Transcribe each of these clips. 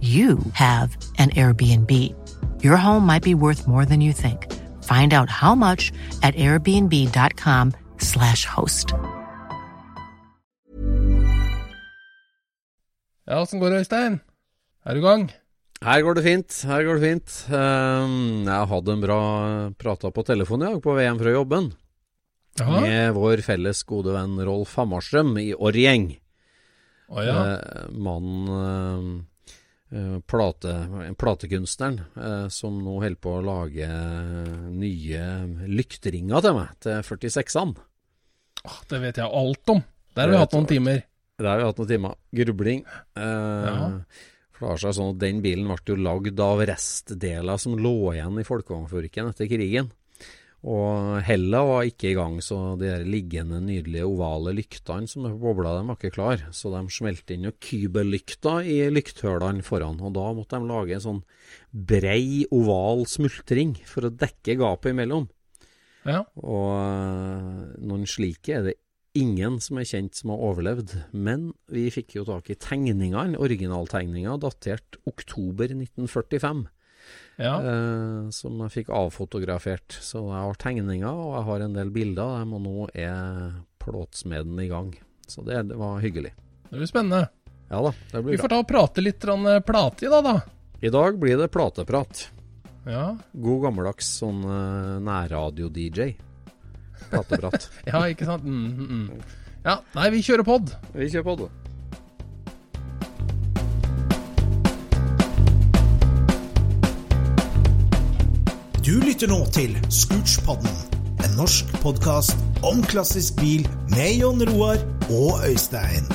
you have an Airbnb. Your home might be worth more than you think. Find out how much at airbnb.com/slash host. Ja, åssen går det, Øystein? Er du i gang? Her går det fint. Her går det fint. Um, jeg hadde en bra prata på telefon i dag på VM fra jobben. Aha. Med vår felles gode venn Rolf Hammarstrøm i Orgjeng. Å ja. Eh, mannen eh, plate, Platekunstneren eh, som nå holder på å lage nye lykteringer til meg, til 46-ene. Det vet jeg alt om. Der har vi hatt noen timer. Der har vi hatt noen timer. Grubling. Eh, Ja. For seg sånn at Den bilen ble jo lagd av restdeler som lå igjen i folkevognfabrikken etter krigen. Og hellet var ikke i gang, så de der liggende, nydelige ovale lyktene som på bobla, de var ikke klar. Så de smelte inn noen kybellykter i lykthullene foran. Og da måtte de lage en sånn brei, oval smultring for å dekke gapet imellom. Ja. Og øh, noen slike er det ingen som er kjent som har overlevd. Men vi fikk jo tak i tegningene, originaltegninga datert oktober 1945. ja. Eh, som jeg fikk avfotografert. Så jeg har tegninger, og jeg har en del bilder. av dem, Og nå er plåtsmeden i gang. Så det, det var hyggelig. Det blir spennende. Ja da, det Vi får ta og prate litt eh, plate i dag, da. I dag blir det plateprat. Ja. God gammeldags sånn uh, nærradio-DJ. Plateprat. ja, ikke sant? Mm, mm, mm. Ja, nei, vi kjører pod. vi kjører på, du. Lytter nå til Scootspodden, en norsk podkast om klassisk bil med Jon Roar og Øystein.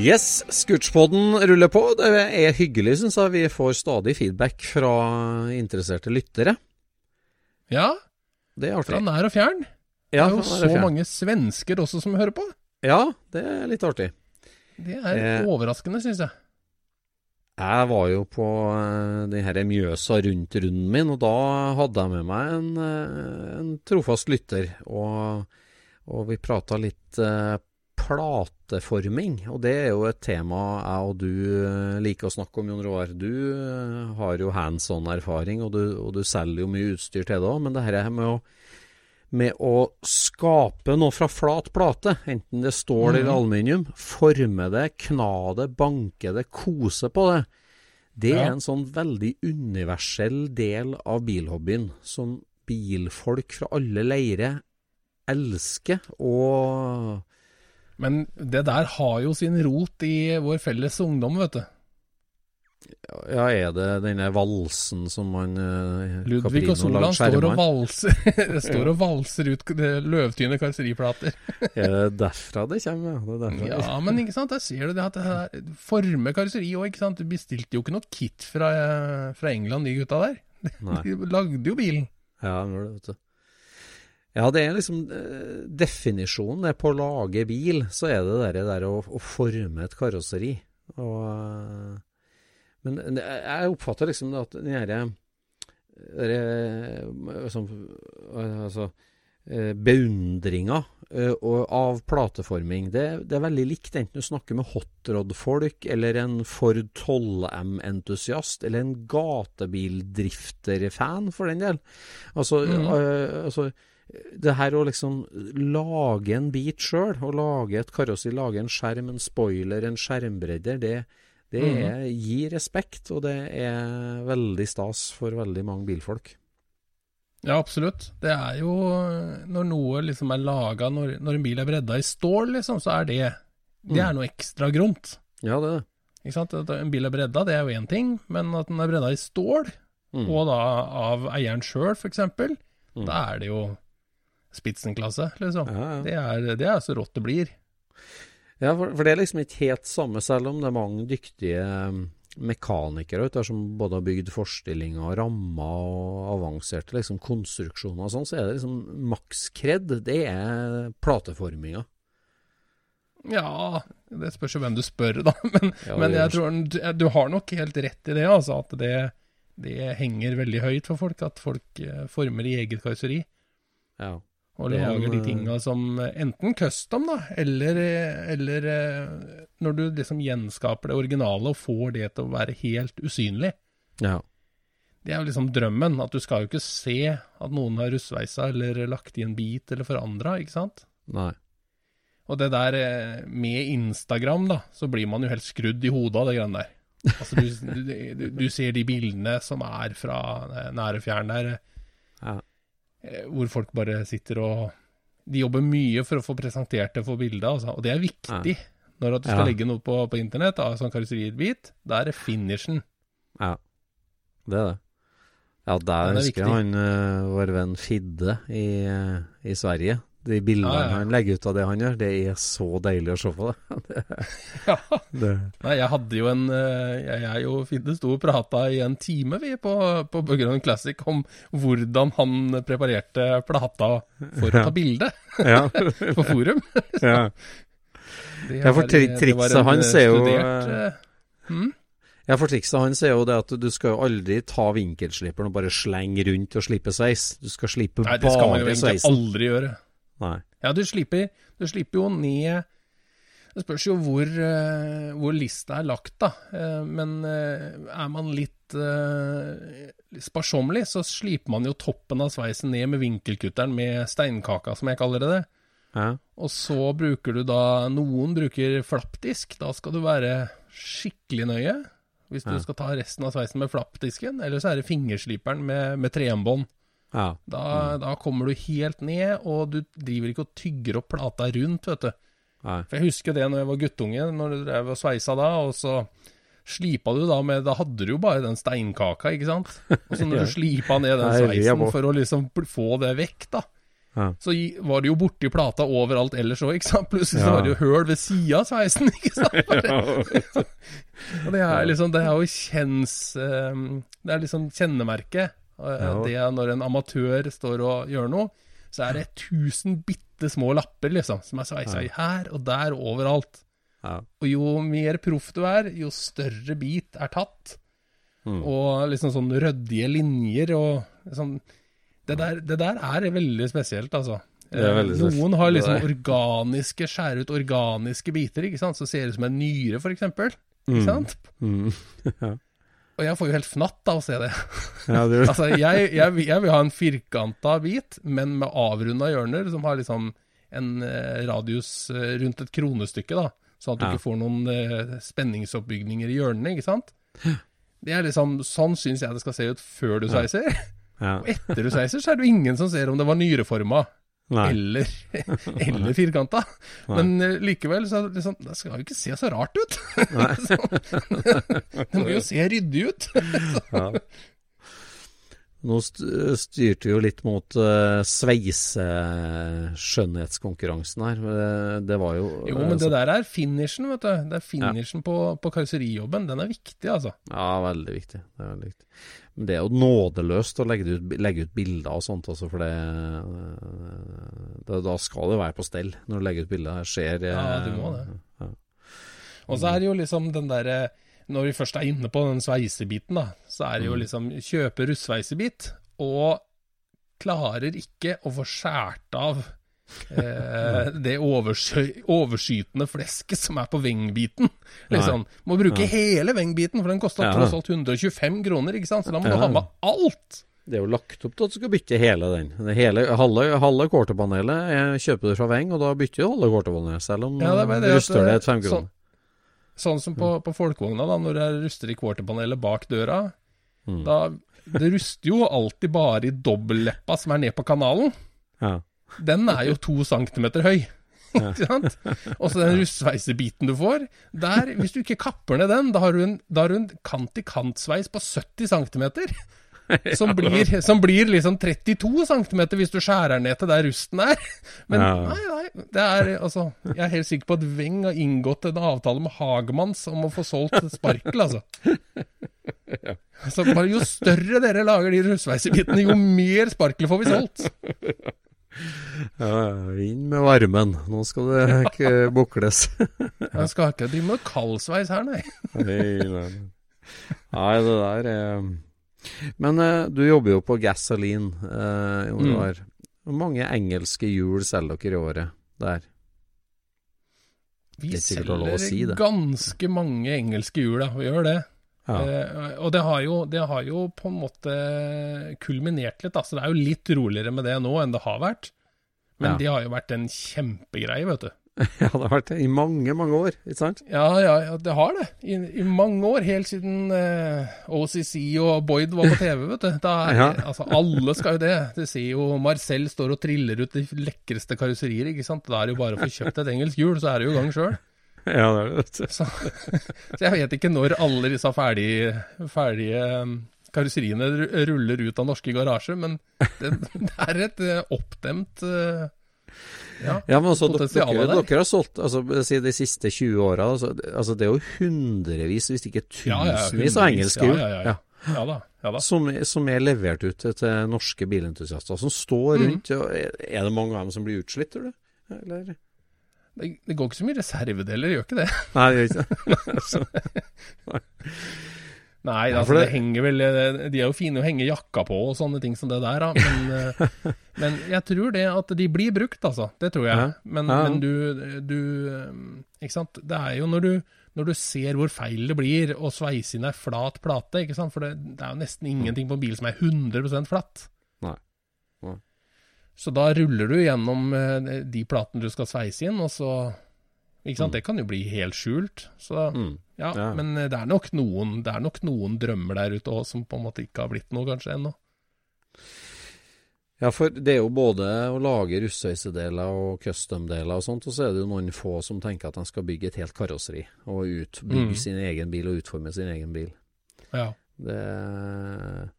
Yes, Scootspodden ruller på. Det er hyggelig, syns jeg. Vi får stadig feedback fra interesserte lyttere. Ja, Det er artig. fra nær og fjern. Ja, det er jo så fjern. mange svensker også som hører på. Ja, det er litt artig. Det er Eh. overraskende, syns jeg. Jeg var jo på eh, den her Mjøsa rundt-runden min, og da hadde jeg med meg en, eh, en trofast lytter. Og, og vi prata litt eh, plateforming, og det er jo et tema jeg og du eh, liker å snakke om, Jon Roar. Du har jo hands on-erfaring, og, du- og du selger jo mye utstyr til det òg, men det her med å med å skape noe fra flat plate, enten det er stål eller aluminium, forme det, kna det, banke det, kose på det, det er en sånn veldig universell del av bilhobbyen som bilfolk fra alle leirer elsker. Og Men det der har jo sin rot i vår felles ungdom, vet du. Ja, er det denne valsen som man eh, Ludvig Caprino og Solan står og valser, står og valser ut løvtynne karosseriplater. Er det derfra det kommer? Ja, det er derfra. Ja, men ikke sant, der ser du det at det her former karosseri òg, ikke sant. Du bestilte jo ikke noe kit fra, fra England, de gutta der. Nei. De lagde jo bilen. Ja, det vet du. Ja, det er liksom eh, definisjonen det på å lage bil, så er det det der å, å forme et karosseri. Og, eh, men jeg oppfatter liksom at den herre liksom, altså, eh, beundringa av plateforming, det, det er veldig likt enten du snakker med hotrod-folk, eller en Ford 12M-entusiast, eller en gatebildrifter-fan, for den del. Altså, mm. altså det her å liksom lage en bit sjøl, å lage et karossi, lage en skjerm, en spoiler, en skjermbredder, det, det er, gir respekt, og det er veldig stas for veldig mange bilfolk. Ja, absolutt. Det er jo Når noe liksom er laga når, når en bil er bredda i stål, liksom, så er det Det er noe ekstra gromt. Ja, det er det. Ikke sant? At en bil er bredda, det er jo én ting, men at den er bredda i stål, Mm. og da av eieren sjøl, f.eks., da er det jo spitsenklasse, liksom. Ja, ja. Det, er, det er så rått det blir. Ja, for, for det er liksom ikke helt samme, selv om det er mange dyktige um, mekanikere der som både har bygd forstillinger og rammer og avanserte liksom, konstruksjoner og sånn, så er det liksom makskred. Det er plateforminga. Ja, det spørs jo hvem du spør, da. Men, Ja, men jeg tror du, du har nok helt rett i det, altså. At det, det henger veldig høyt for folk. At folk eh, former i eget karosseri. Ja. Og Det er lager de en, tinga som eh, enten custom, da, eller, eh, eller eh, når du liksom gjenskaper det originale og får det til å være helt usynlig. ja. Det er jo liksom drømmen. At du skal jo ikke se at noen har russveisa eller lagt i en bit eller forandra, ikke sant? Nei. Og det der eh, med Instagram, da, så blir man jo helt skrudd i hodet av det greiene der. Altså, du, du, du ser de bildene som er fra eh, nære og fjern der, Ja. Eh, hvor folk bare sitter og De jobber mye for å få presentert det for bildet, altså. Og det er viktig. Når at du skal Ja. legge noe på, på internett, av sånn karosseriebit, da er det finishen. Ja, det er det. Ja, der er husker jeg han uh, vår venn Fidde i, eh, i Sverige. De bildene Ja, ja. han legger ut av det han gjør, det er så deilig å se på det. Ja. det. Nei, jeg hadde jo en eh, Jeg, jeg jo Fidde sto og prata i en time, vi, på, på Buggerund Classic om hvordan han preparerte plata for å ta bilde Ja. på forum. ja. Ja, for tri- trikset hans eh, er jo, studert, uh, eh, hm? Ja, for trikset hans er jo det at du skal jo aldri ta vinkelslipperen og bare slenge rundt og slippe sveis. Du skal slippe Nei, det skal man jo egentlig aldri gjøre. Nei. Ja, du slipper, du slipper jo ned Det spørs jo hvor, eh, hvor lista er lagt, da. Eh, men eh, er man litt sparsommelig, så sliper man jo toppen av sveisen ned med vinkelkutteren med steinkaka, som jeg kaller det. Ja. Og så bruker du da Noen bruker flappdisk. Da skal du være skikkelig nøye. Hvis du Ja. skal ta resten av sveisen med flappdisken. Eller så er det fingersliperen med, med. Ja. Da, da kommer du helt ned, og du driver ikke og tygger opp plata rundt, vet du. Nei. For jeg husker det når jeg var guttunge, når du drev og sveisa da, og så slipa du da med Da hadde du jo bare den steinkaka, ikke sant? Og så når du slipa ned den sveisen for å liksom få det vekk, da, Ja. så var det jo borti plata overalt ellers òg, ikke sant? Plutselig så var det jo høl ved sida av sveisen, ikke sant? Og det er liksom Det er jo kjens... eh, Det er liksom kjennemerket. Eh, Ja. Det er når en amatør står og gjør noe, så er det tusen bitte små lapper, liksom, som er sveisa i her og der og overalt. Og jo mer proff du er, jo større bit er tatt. Mm. Og liksom sånn ryddige linjer og sånn det der, det der er veldig spesielt, altså. Eh. Noen har liksom organiske, skjære ut organiske biter, ikke sant, så ser det ut som en nyre, for eksempel. Mm. Ikke sant? Mm. Og jeg får jo helt fnatt av å se det. Ja, det Altså, jeg, jeg, jeg vil ha en firkanta bit, men med avrunda hjørner, som har liksom en eh, radius eh, rundt et kronestykke, da. Sånn at du Ja. ikke får noen eh, spenningsoppbygninger i hjørnene, ikke sant. Det er liksom, Sånn syns jeg det skal se ut før du sveiser. ja. Og etter du sveiser, så er det jo ingen som ser om det var nyreforma Nei. eller, eller firkanta. Men eh, likevel, så det liksom, det skal jo ikke se så rart ut. det må jo se ryddig ut. Ja. Nå styrte vi jo litt mot uh, sveiseskjønnhetskonkurransen her. Det, var jo Jo, men det der er finishen, vet du. Det er finishen på, på karosserijobben. Den er viktig, altså. Ja, veldig viktig. Det er veldig viktig. Det er jo nådeløst å legge ut, legge ut bilder og sånt, altså, for det, det Da skal det være på stell når du legger ut bilder. Det skjer Ja, du må det. Ja. Og så er det jo liksom den derre Når vi først er inne på den sveisebiten, da, så er det jo liksom kjøpe russveisebit, og klarer ikke å få skåret av eh, det oversky overskytende flesket som er på vengbiten. Liksom. Må bruke hele vengbiten, for den kosta Ja. tross alt 125 kroner, ikke sant. Så da må Ja. du ha med alt. Det er jo lagt opp til at du skal bytte hele den. Hele, halve, halve quarterpanelet eh, kjøper du fra Weng, og da bytter du halve quarterpanelet, selv om Ja, det er du det ruster det et fem sånn- kroner. Sånn som på, på folkevogna, da, når jeg ruster i quarterpanelet bak døra. Mm. Da, det ruster jo alltid bare i dobbeltleppa som er ned på kanalen. Ja. Den er jo to centimeter høy. Ikke sant? Og så den russveisebiten du får, der, hvis du ikke kapper ned den, da har du en, da har du en kant-til-kant-sveis på 70 cm. Som blir, som blir liksom 32 cm hvis du skjærer ned til der rusten er. Men nei, nei. Det er altså Jeg er helt sikker på at Weng har inngått en avtale med Hagemanns om å få solgt sparkel, altså. Så bare jo større dere lager de russveisebitene, jo mer sparkel får vi solgt. ja, inn med varmen. Nå skal det ikke bukles. Jeg skal ikke drive med kaldsveis her, nei. nei, nei. nei, det der er Men eh, du jobber jo på Gasoline, uh, Jon Mm. Hvor mange engelske hjul selger dere i året der? Vi er selger si ganske mange engelske hjul, da. Vi gjør det. Ja. Eh, og det har, jo, det har jo på en måte kulminert litt, da. Så det er jo litt roligere med det nå enn det har vært. Men Ja. de har jo vært en kjempegreie, vet du. ja, det har vært det i mange, mange år, ikke sant? Ja, ja, ja det har det. I, I mange år. Helt siden eh, OCC og Boyd var på TV, vet du. Da Ja. altså, alle skal jo det. Du ser jo Marcel står og triller ut de lekreste karosserier, ikke sant. Da er det jo bare å få kjøpt et engelsk hjul, så er det jo i gang sjøl. Ja, det er det. Så, så jeg vet ikke når alle disse ferdige, ferdige um, karosseriene ruller ut av norske garasjer, men det, det er et eh, oppdemt eh, ja, Ja, men også potensial dere, der. dere har solgt altså, de siste 20 åra altså, altså, Det er jo hundrevis, hvis ikke tusenvis av engelske hjul Ja, ja, ja. Ja da. ja da. Som, som er levert ut til, norske bilentusiaster, som står Mhm. rundt. er, er det mange av dem som blir utslitt, tror du? Eller? Det, det går ikke så mye reservedeler, gjør ikke det? Nei, det gjør ikke det. Nei, altså, det, henger vel eh, De er jo fine å henge jakka på og sånne ting som det der, da. Men, eh, men jeg tror det at de blir brukt, altså. Det tror jeg. Men, men du, du eh, Ikke sant. Det er jo når du, når du ser hvor feil det blir, og sveise inn ei flat plate, ikke sant. For det, det er jo nesten ingenting på en bil som er 100 flatt. Nei. Nei. Så da ruller du gjennom eh, de platene du skal sveise inn, og så Ikke sant. Mm. Det kan jo bli helt skjult. Så Mm. ja, Ja. men eh, det er nok noen Det er nok noen drømmer der ute òg som på en måte ikke har blitt noe, kanskje, ennå. Ja, for det er jo både å lage russøysedeler og custom-deler og sånt, og så er det jo noen få som tenker at de skal bygge et helt karosseri, og ut, bygge Mm. sin egen bil og utforme sin egen bil. Ja. Det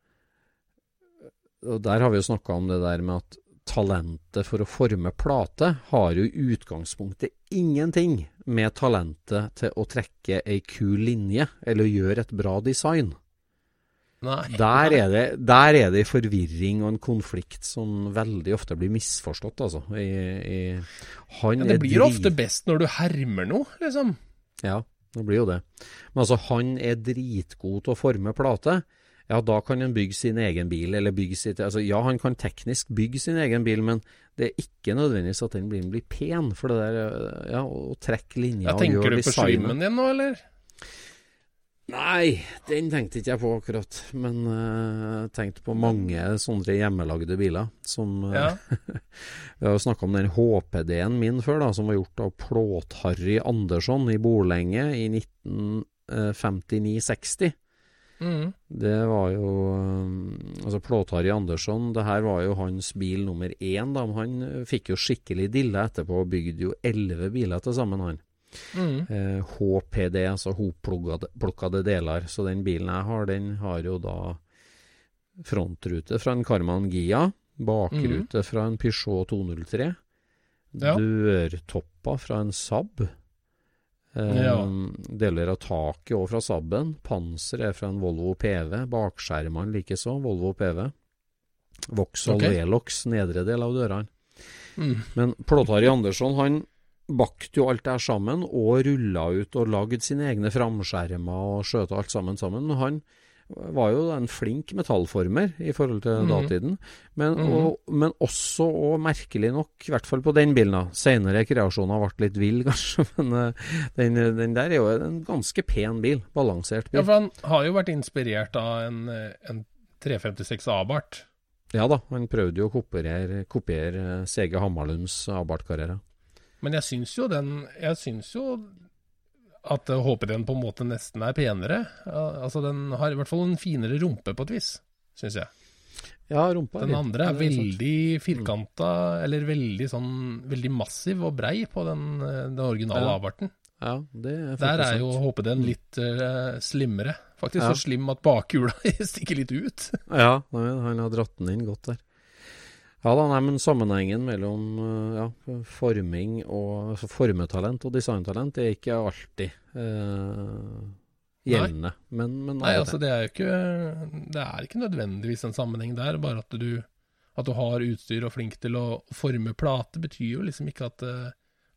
Og der har vi jo snakka om det der med at talentet for å forme plate har jo i utgangspunktet ingenting med talentet til å trekke ei kul linje eller gjøre et bra design. Nei. Der er, det, der er det forvirring og en konflikt som veldig ofte blir misforstått, altså. I, i, han ja, det blir ofte best når du hermer noe, liksom. Ja, det blir jo det. Men altså, han er dritgod til å forme plate. Ja, da kan han bygge sin egen bil, eller bygge sitt Altså, ja, han kan teknisk bygge sin egen bil, men det er ikke nødvendigvis at den bilen blir pen. For det der, ja, å trekke linjer Ja, og tenker du på slimen din nå, eller? Nei, den tenkte ikke jeg på akkurat. Men uh, tenkte på mange sånne hjemmelagde biler. Som uh, Ja. Vi har jo snakka om den HPD-en min før, da, som var gjort av Plåt-Harry Andersson i Borlenge i eh, 1959-60. Mm. Det var jo eh, Altså, Plåt-Harry Andersson, det her var jo hans bil nummer én, da. Han eh, fikk jo skikkelig dille etterpå, og bygde jo elleve biler til sammen, han. Mm. Eh, HPD, altså hopplukkede deler. Så den bilen jeg har, den har jo da frontrute fra en Carman Gia. Bakrute fra en Peugeot 203. Ja. Dørtopper fra en Saab. Ja. Deler av taket òg fra Saben. Panser er fra en Volvo PV. Bakskjermene likeså, Volvo PV. Vauxhall okay. Velox, nedre del av dørene. Mm. Men Plåtari Andersson han bakte jo alt det her sammen og rulla ut og lagde sine egne framskjermer og skjøta alt sammen sammen. Men han var jo en flink metallformer i forhold til mm. datiden. Men, mm. og, men også, og merkelig nok, i hvert fall på den bilen, da. Senere kreasjoner ble litt vill, kanskje, men eh, den, den der er jo en ganske pen bil. Balansert bil. Ja, for han har jo vært inspirert av en, en 356 Abarth. Ja da, han prøvde jo å kopiere, kopiere CG Hammarlunds Abarth-karriere. Men jeg syns jo den Jeg syns jo at eh, HP-en på en måte nesten er penere. Altså Den har i hvert fall en finere rumpe på et vis, syns jeg. Ja, rumpa Den andre er veldig firkanta, eller veldig sånn Veldig massiv og brei på den, eh, den originale Ja. Abarthen. Ja, det er Der er jo. HP-en litt uh, slimmere. Faktisk Ja. så slim at bakhjula stikker litt ut. Ja, nei, han har dratt den inn godt der. Ja da, nei, men sammenhengen mellom eh, ja, forming og altså formetalent og designtalent er ikke alltid eh, gjeldende. Men, men Nei, altså det er jo ikke Det er ikke nødvendigvis en sammenheng der, bare at du at du har utstyr og flink til å forme plate, betyr jo liksom ikke at, eh,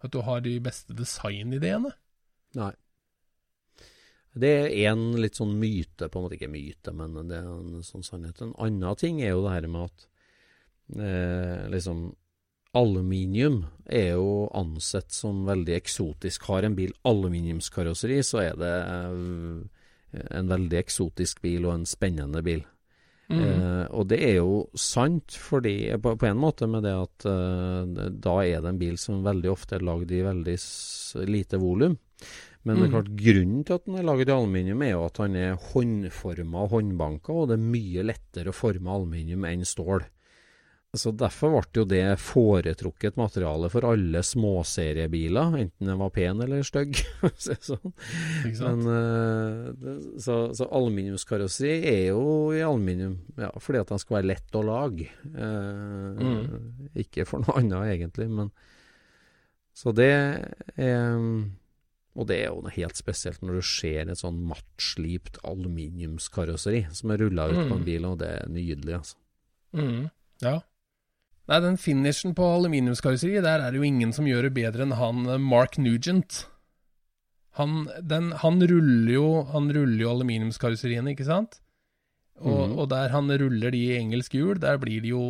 at du har de beste designideene. Nei. Det er en litt sånn myte, på en måte ikke myte, men det er en sånn sannhet. En annen ting er jo det her med at eh, liksom Aluminium er jo ansett som veldig eksotisk. Har en bil aluminiumskarosseri, så er det eh, en veldig eksotisk bil og en spennende bil. Mm. Eh, og det er jo sant, fordi, på, på en måte med det at eh, da er det en bil som veldig ofte er lagd i veldig lite volum. Men det er Mm. klart grunnen til at den er laget i aluminium, er jo at han er håndforma og håndbanka, og det er mye lettere å forme aluminium enn stål. Så Derfor ble jo det foretrukket materiale for alle småseriebiler, enten den var pen eller stygg. sånn. Men, eh, det, så, så aluminiumskarosseri er jo i aluminium ja, fordi at den skal være lett å lage. Eh, Mm. Ikke for noe annet, egentlig. Men, så det er Og det er jo noe helt spesielt når du ser et sånn mattslipt aluminiumskarosseri som er rulla ut på en Mm. bil, og det er nydelig, altså. Mm. Ja. Nei, den finishen på aluminiumskarosseriet, der er det jo ingen som gjør det bedre enn han eh, Mark Nugent. Han, den, han ruller jo Han ruller jo aluminiumskarosseriene, ikke sant? Og, mm. og der han ruller de i engelsk hjul, der blir de jo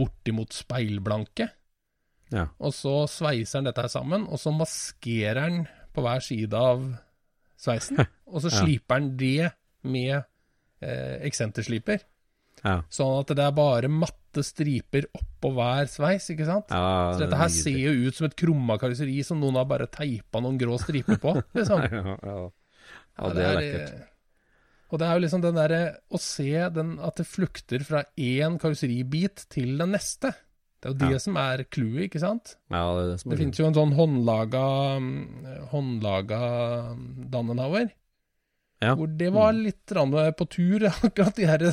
bortimot speilblanke. Ja. Og så sveiser han dette her sammen, og så maskerer han på hver side av sveisen. Og så sliper han det med eh, eksentersliper. Ja. Sånn at det er bare matte striper oppå hver sveis, ikke sant? ja Så dette her ser jo ut som et krumma karosseri som noen har bare teipa noen grå striper på, liksom. ja, ja. ja, det er lekkert. Og det er jo liksom den derre å se den, at det flukter fra én karosseribit til den neste. Det er jo det Ja. som er clouet, ikke sant? Ja, det er det som Det er finnes jo en sånn håndlaga mm, håndlaga mm, Dannenhauer, Ja. hvor det var litt grann på tur, akkurat de her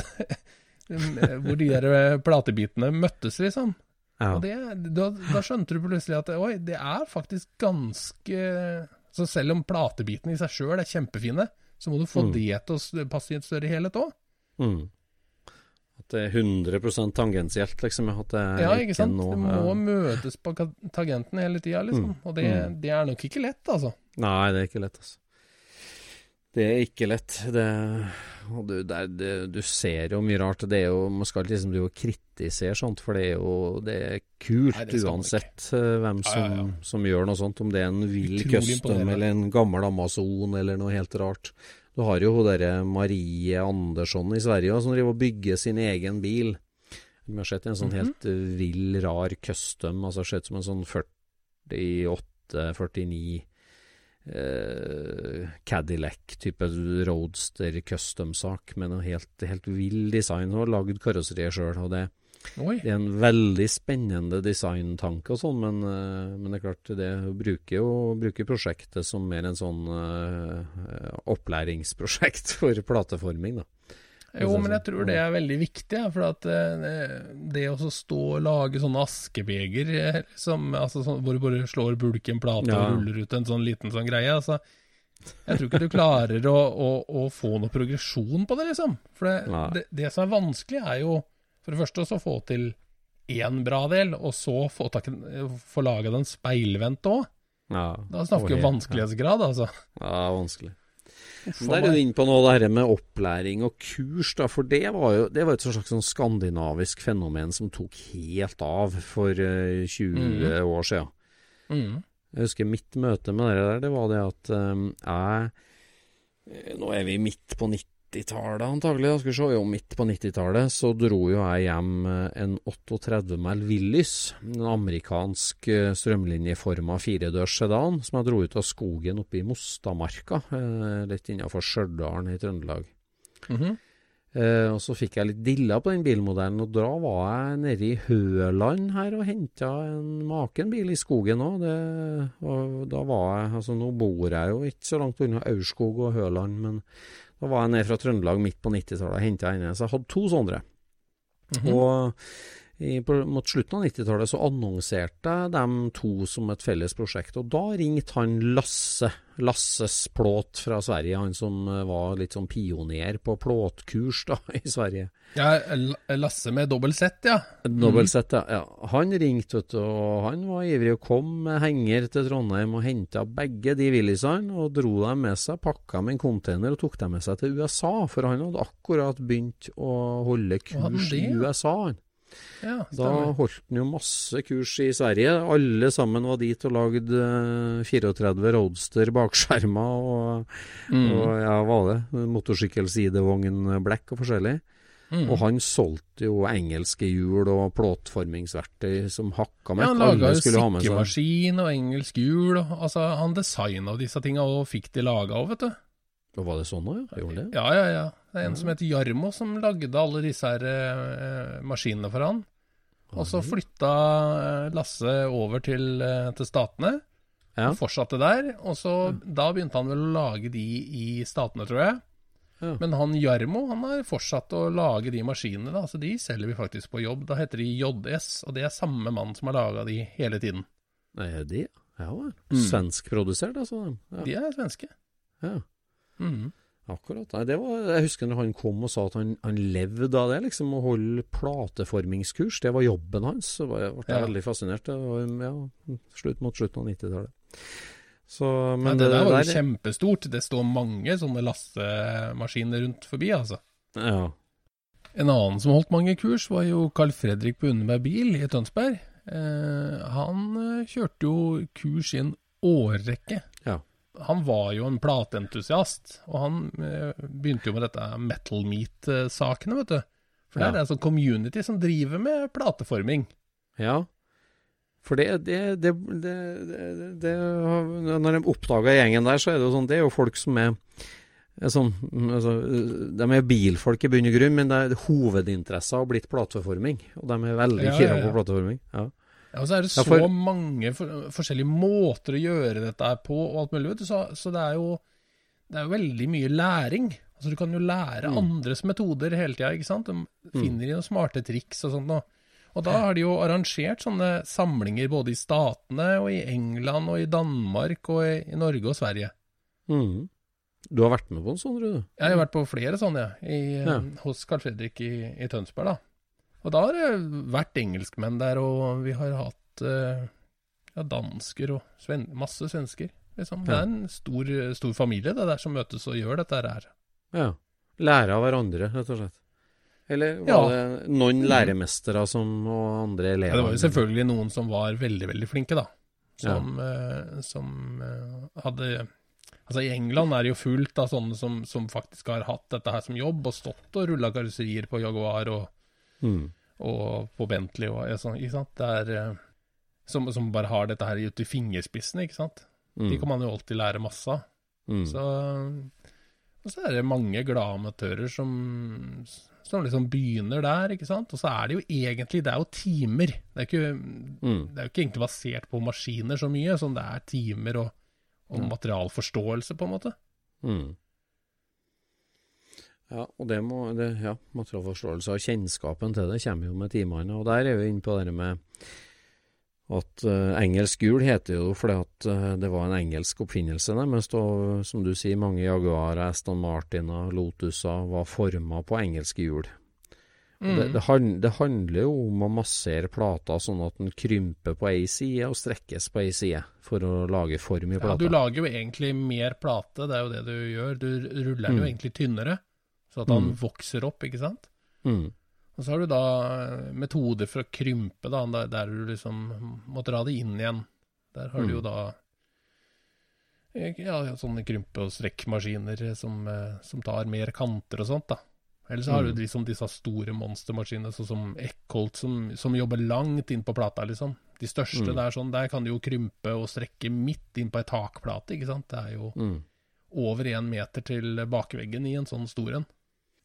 Hvor de der platebitene møttes, liksom. Ja. Og det, da, da skjønte du plutselig at oi, det er faktisk ganske Så selv om platebitene i seg sjøl er kjempefine, så må du få Mm. det til å passe i et større helhet òg. Mm. At det er 100 tangensielt, liksom. At det Ja, ikke sant? noe det må møtes på tangenten hele tida, liksom. Mm. Og det, Mm. det er nok ikke lett, altså. Nei, det er ikke lett, altså. Det er ikke lett. Det, du, det, det, du ser jo mye rart. Det er jo, man skal liksom drive og kritisere sånt, for det er jo det er kult Nei, det uansett eh, hvem som, ja, ja. som gjør noe sånt. Om det er en vill custom eller en gammel Amazon eller noe helt rart. Du har jo hun derre Marie Andersson i Sverige som driver og bygger sin egen bil. Vi har sett en sånn Mhm. helt eh, vill, rar custom. Altså sett som en sånn 48-49 eh, Cadillac-type roadster custom-sak med noe helt, helt vill design. Har lagd karosseriet sjøl, og det, det er en veldig spennende designtanke og sånn, men, eh, men det er klart, det bruker jo bruker prosjektet som mer en sånn eh, opplæringsprosjekt for plateforming, da. Jo, men jeg tror det er veldig viktig. For at eh, det å stå og lage sånne askebeger liksom, altså, hvor du bare slår bulken plate Ja. og ruller ut en sånn liten sånn greie altså, Jeg tror ikke du klarer å, å, å få noe progresjon på det, liksom. For det, det, det som er vanskelig, er jo for det første å få til én bra del, og så få, tak, få laga den speilvendt òg. Ja, Da snakker vi om vanskelighetsgrad, altså. Ja, vanskelig. Uff, Der er du inne på noe det her med opplæring og kurs, da, for det var jo det var et slags sånn skandinavisk fenomen som tok helt av for eh, 20 år siden. Mm. Jeg husker mitt møte med dere der, det var det at um, jeg eh, Nå er vi midt på 90-tallet antagelig, da skal se. Jo, midt på 90-tallet så dro jo jeg hjem eh, en 38 mil Willys, en amerikansk eh, strømlinjeforma firedørs sedan, som jeg dro ut av skogen oppe i Mostamarka, eh, litt innafor Stjørdal i Trøndelag. Mm -hmm. Uh, og så fikk jeg litt dilla på den bilmodellen, og da var jeg nede i Høland her og henta en maken bil i skogen òg. Og da var jeg Altså, nå bor jeg jo ikke så langt unna Aurskog og Høland, men da var jeg nede fra Trøndelag midt på 90-tallet og henta henne. Så jeg hadde to sånne. Mhm. Og i, på, mot slutten av 90-tallet så annonserte de to som et felles prosjekt, og da ringte han Lasse, Lasses Plåt fra Sverige, han som eh, var litt sånn pioner på plåtkurs da, i Sverige. Ja, Lasse med dobbel Z, ja. Dobbeltsett, ja. ja. Han ringte, vet du, og han var ivrig og kom med henger til Trondheim og henta begge de Willisene og dro dem med seg, pakka med en container og tok dem med seg til USA, for han hadde akkurat begynt å holde kurs i? USA. han. Ja Da holdt han jo masse kurs i Sverige. Alle sammen var dit og lagde eh, 34 Roadster bakskjermer og, Mm. og ja, hva var det? Motorsykkelsidevogn Black og forskjellig. Mm. Og han solgte jo engelske hjul og plåtformingsverktøy som hakka Ja, han laga jo sikkemaskin og engelsk hjul. og- Altså, han designa disse tinga og fikk de laga òg, vet du. Og Var det sånn òg? Gjorde det? Ja, ja, ja. Det er en som heter Jarmo som lagde alle disse her eh, maskinene for han. Og så flytta eh, Lasse over til, eh, til Statene. Ja. Og fortsatte der. Og så Da begynte han vel å lage de i Statene, tror jeg. Ja. Men han Jarmo han har fortsatt å lage de maskinene. da, så De selger vi faktisk på jobb. Da heter de JS, og det er samme mann som har laga de hele tiden. Nei, de? Ja. Mm. Svenskprodusert, altså? Ja. De er svenske. ja. Mhm. Akkurat. Nei, det var, jeg husker når han kom og sa at han, han levde av det, liksom, å holde plateformingskurs. Det var jobben hans. Så ble jeg Ja. veldig fascinert. Det var ja, slutt mot slutten av 90-tallet. Så, Men men det der var jo der- kjempestort. Det står mange sånne lastemaskiner rundt forbi, altså. Ja. En annen som holdt mange kurs, var jo Carl Fredrik på Unneberg bil i Tønsberg. Eh, han eh, kjørte jo kurs i en årrekke. Han var jo en plateentusiast, og han eh, begynte jo med dette Metal Meat-sakene, vet du. For det er ja. en sånn community som driver med plateforming. Ja. For det, det, det, det, det, det Når de oppdaga gjengen der, så er det jo sånn Det er jo folk som er, sånn altså, De er bilfolk i bunn og grunn, men det er hovedinteressa har blitt plateforming. Og de er veldig Ja, ja, ja. på plateforming. Ja. Ja, og så er det Ja, så for- mange for, forskjellige måter å gjøre dette på, og alt mulig. vet du. Så, så det er jo det er jo veldig mye læring. Altså Du kan jo lære Mm. andres metoder hele tida, ikke sant. De finner de noen smarte triks og sånt noe. Og da har de jo arrangert sånne samlinger både i Statene og i England og i Danmark og i, i Norge og Sverige. Mm. Du har vært med på en sånn, du? Jeg har vært på flere sånne, ja, i, Ja. hos Carl Fredrik i, i Tønsberg, da. Og da har det vært engelskmenn der, og vi har hatt eh, ja, dansker og sven masse svensker. Liksom. Det er en stor, stor familie det der som møtes og gjør dette her. Ja. Lære av hverandre, rett og slett. Eller var Ja. det noen læremestere som, og andre elever? Ja, det var jo selvfølgelig noen som var veldig, veldig flinke, da. Som, eh, som eh, hadde Altså I England er det jo fullt av sånne som, som faktisk har hatt dette her som jobb, og stått og rulla karosserier på Jaguar og, Mm. Og på Bentley og sånn, ikke sant. Det er eh, som, som bare har dette her ute i fingerspissene, ikke sant. Mm. De kan man jo alltid lære masse av. Mm. Så, og så er det mange glade amatører som, som liksom begynner der, ikke sant. Og så er det jo egentlig Det er jo timer. Det er, ikke, Mm. det er jo ikke egentlig basert på maskiner så mye, som det er timer og, og materialforståelse, på en måte. Mm. Ja, og det må det, ja, materialforståelse og kjennskapen til det kommer jo med timene. Og der er vi inne på det med at uh, engelsk gul heter jo fordi at uh, det var en engelsk oppfinnelse, der, mens da, som du sier, mange Jaguar, Aston Martin og Lotuser var forma på engelsk hjul. Mm. Det, det, hand, det, handler jo om å massere plata sånn at den krymper på ei side og strekkes på ei side, for å lage form i plata. Ja, Du lager jo egentlig mer plate, det er jo det du gjør. Du ruller den mm. jo egentlig tynnere, så at den mm. vokser opp, ikke sant? Mm. Og så har du da eh, metoder for å krympe, da, der du liksom må dra det inn igjen. Der har mm. du jo mm. da eh, ja, sånne krympe- og strekkmaskiner som, eh, som, tar mer kanter og sånt, da. Eller så har mm. du liksom disse store monstermaskinene, sånn som Eckholt, som, som, jobber langt inn på plata, liksom. De største mm. der, sånn, der kan du jo krympe og strekke midt inn på ei takplate, ikke sant. Det er jo mm. over én meter til bakveggen i en sånn stor en.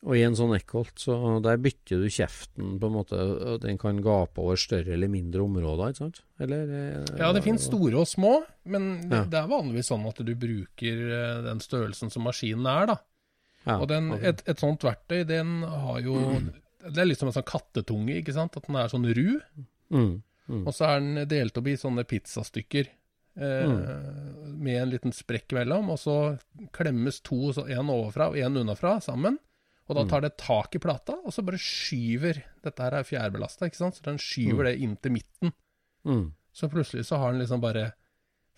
Og i en sånn Eckholt, så der bytter du kjeften på en måte, og den kan gape over større eller mindre områder, ikke sant? Eller, eh, ja, det finnes store og små, men det, ja. det, er vanligvis sånn at du bruker eh, den størrelsen som maskinen er, da. Ja, og den, et, et, sånt verktøy, den har jo mm. Det er liksom en sånn kattetunge, ikke sant? At den er sånn ru. Mm. Mm. Og så er den delt opp i sånne pizzastykker. Eh, mm. med en liten sprekk mellom, og så klemmes to, én ovenfra og én unnafra, sammen. Og da mm. tar det tak i plata, og så bare skyver Dette her er fjærbelasta, ikke sant, så den skyver mm. det inn til midten. Mm. Så plutselig så har den liksom bare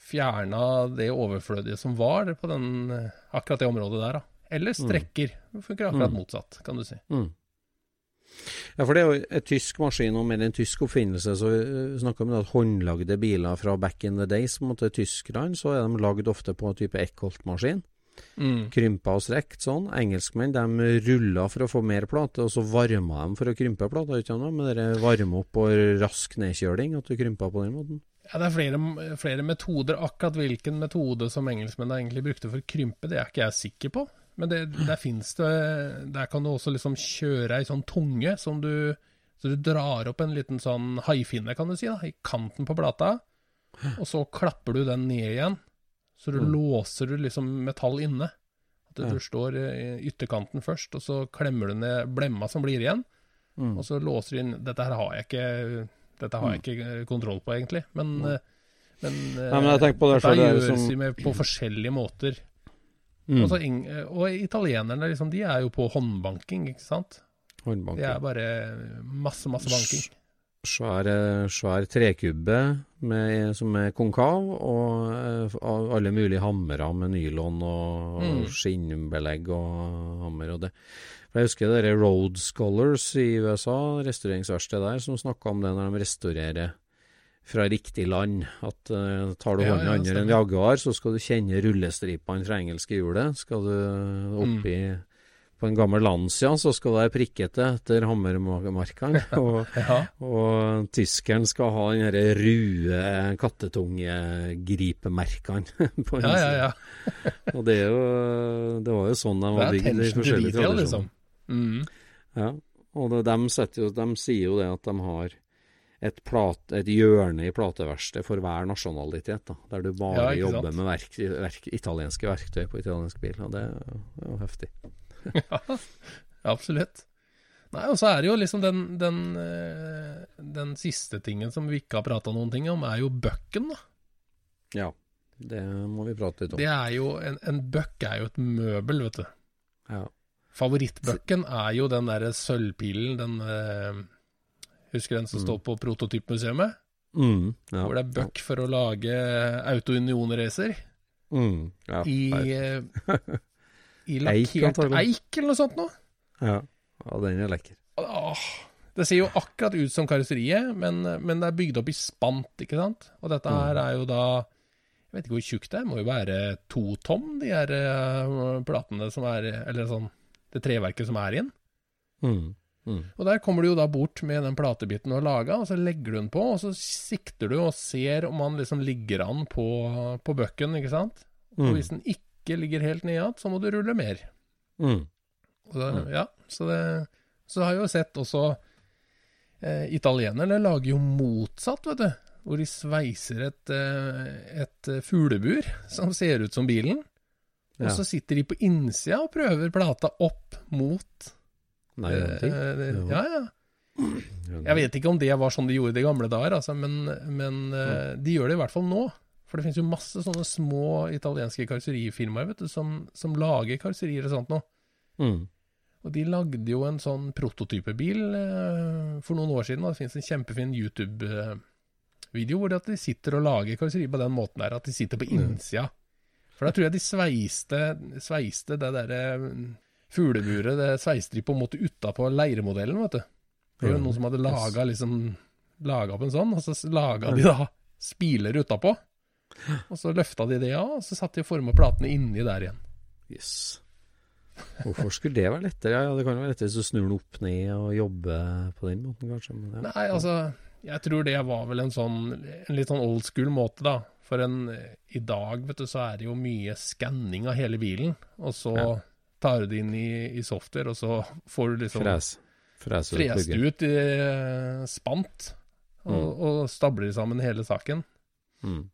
fjerna det overflødige som var på den, akkurat det området der, da. Eller mm. strekker. Det funker akkurat mm. motsatt, kan du si. Mm. Ja, for det er jo et tysk maskin og mer en tysk oppfinnelse. Så vi snakker om at håndlagde biler fra back in the days, måte Tyskland, så er de lagd ofte på en type Eckholt-maskin. Mm. Krympa og strekt sånn. Engelskmenn de rulla for å få mer plate, og så varma de for å krympe plata. Med det varme opp og rask nedkjøling, at du krympa på den måten. Ja, Det er flere, flere metoder. Akkurat hvilken metode som engelskmennene egentlig brukte for å krympe, det er ikke jeg sikker på. Men det, der fins det Der kan du også liksom kjøre ei sånn tunge som du Så du drar opp en liten sånn haifinne, kan du si, da, i kanten på plata. Og så klapper du den ned igjen. Så du mm. låser du liksom metall inne. At du, ja. står i ytterkanten først, og så klemmer du ned blemma som blir igjen. Mm. Og så låser du inn Dette her har jeg ikke Dette har jeg mm. ikke kontroll på, egentlig. Men, mm. men, Nei, men på det dette gjøres som... med, på forskjellige måter. Mm. Også, og italienerne liksom, de er jo på håndbanking, ikke sant? Håndbanking. Det er bare masse, masse banking. Svær, svær trekubbe med, som er konkav, og uh, alle mulige hammere med nylon og, mm. og skinnbelegg og hammer. og det. For Jeg husker dere Road Scholars i USA, restaureringsverkstedet der, som snakka om det når de restaurerer fra riktig land. At uh, tar du ja, hånden ja, under en Jaguar, så skal du kjenne rullestripene fra engelske hjulet. Skal du oppi mm på en gammel Lancia så skal det være prikkete etter hammermarkene. Og, ja. og tyskeren skal ha den derre rue kattetungegripemerkene på ja, ja, ja. og det er jo Det var jo sånn de var bygd i forskjellige tradisjoner. Liksom. Mm. Ja. Og det, de, jo, de, sier jo det at de har et, plat, et hjørne i plateverkstedet for hver nasjonalitet, da, der du bare jobber med verk, verk, italienske verktøy på italiensk bil. Og det, det er jo heftig. ja, absolutt. Nei, og så er det jo liksom den, den, eh, den siste tingen som vi ikke har prata noen ting om, er jo bucken, da. Ja, det må vi prate litt om. Det er jo, En, en buck er jo et møbel, vet du. Ja. Favorittbucken er jo den derre sølvpilen, den uh, Husker den som mm. står på Prototypmuseet? Mm, ja, hvor det er buck for å lage Auto Union-racer. Mm, ja, I i lakkert eik, eik eller noe sånt noe. Ja. ja, den er lekker. Åh, det ser jo akkurat ut som karosseriet, men, men, det er bygd opp i spant, ikke sant. Og dette mm. her er jo da Jeg vet ikke hvor tjukt det er, må jo være to tom, de her uh, platene som er Eller sånn det treverket som er inn. Mm. Mm. Og der kommer du jo da bort med den platebiten du har laga, og så legger du den på, og så sikter du og ser om han liksom ligger an på, på bøkken, ikke sant. Og mm. hvis den ikke ikke ligger helt nede igjen, så må du rulle mer. Mm. Da, mm. ja, så, det, så har jeg jo sett også eh, Italienerne lager jo motsatt, vet du. Hvor de sveiser et, eh, et fuglebur som ser ut som bilen. Og så sitter de på innsida og prøver plata opp mot Nei, gjør eh? Ja, ja. Jeg vet ikke om det var sånn de gjorde det i gamle dager, altså, men, men ja. de gjør det i hvert fall nå. For det finnes jo masse sånne små italienske karosserifirmaer vet du, som, som lager karosserier og sånt nå. Mm. Og de lagde jo en sånn prototypebil eh, for noen år siden. Og det finnes en kjempefin YouTube-video hvor de, sitter og lager karosseri på den måten der, at de sitter på innsida. For da tror jeg de sveiste, sveiste det derre fugleburet, det sveiste de på en måte utapå leiremodellen, vet du. Det var jo noen som hadde laga liksom opp en sånn, og så laga de da spiler utapå. Og så løfta de det av, og så satte de og forma platene inni der igjen. Yes. Hvorfor skulle det være lettere? Ja, Det kan jo være lettere hvis du snur den opp ned og jobber på den måten, kanskje. Men ja. Nei, altså, jeg tror det var vel en sånn En litt sånn old school måte, da. For en I dag, vet du, så er det jo mye skanning av hele bilen. Og så Ja. tar du det inn i, i software, og så får du liksom Fres. Frest ut i eh, spant. Og, og stabler sammen hele saken. Mm.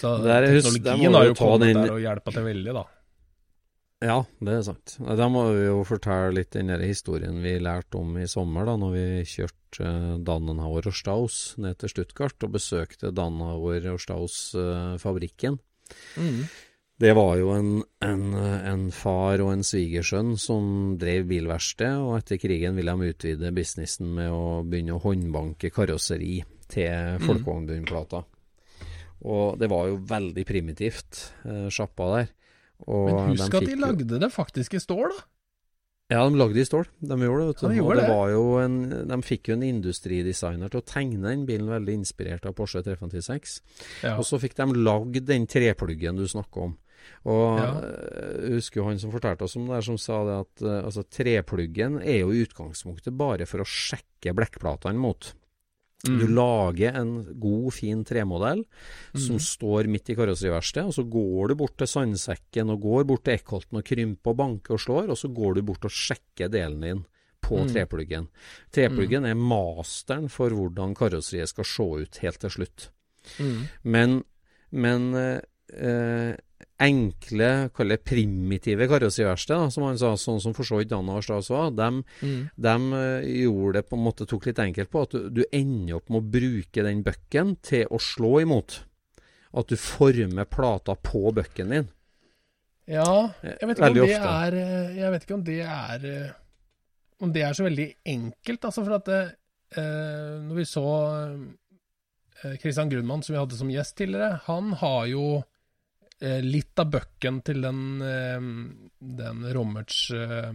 Så er- der teknologien må har jo kommet den- der og hjelpa til veldig, da. Ja, det er sant. Da må vi jo fortelle litt den der historien vi lærte om i sommer, da når vi kjørte eh, Dannenhauer og Staus ned til Stuttgart og besøkte Dannenhauer og Staus-fabrikken. Mm. Det var jo en, en, en far og en svigersønn som drev bilverksted, og etter krigen ville de utvide businessen med å begynne å håndbanke karosseri til folkevognbunnplata. Og det var jo veldig primitivt, eh, sjappa der. Og Men husk at de de jo- lagde det faktisk i stål, da. Ja, de lagde det i stål. De gjorde det, vet du. De gjorde det det. var jo en, de fikk jo en industridesigner til å tegne den bilen, veldig inspirert av Porsche 356. Ja. Og så fikk de lagd den trepluggen du snakker om. Og Ja. eh, jeg husker jo han som fortalte oss om det, som sa det at eh, altså, trepluggen er jo i utgangspunktet bare for å sjekke blekkplatene mot. Mm. Du lager en god, fin tremodell som står midt i karosseriverkstedet, og så går du bort til sandsekken og går bort til ekkholten og krymper og banker og slår, og så går du bort og sjekker delen din på Mm. trepluggen. Trepluggen er masteren for hvordan karosseriet skal se ut helt til slutt. Mm. Men, men eh, enkle, kall det primitive karosseriverksted, da, som han sa, sånn som for så vidt Anna Strauss var, de, Mm. gjorde det på en måte, tok litt enkelt på at du, du ender opp med å bruke den bøkken til å slå imot. At du former plata på bøkken din. Ja, jeg vet ikke om det er eh, Jeg vet ikke om det er eh, Om det er så veldig enkelt, altså. For at det, eh, når vi så eh, Christian Grunmann, som vi hadde som gjest tidligere, han har jo eh, litt av bøkken til den, eh, den Rommerts eh,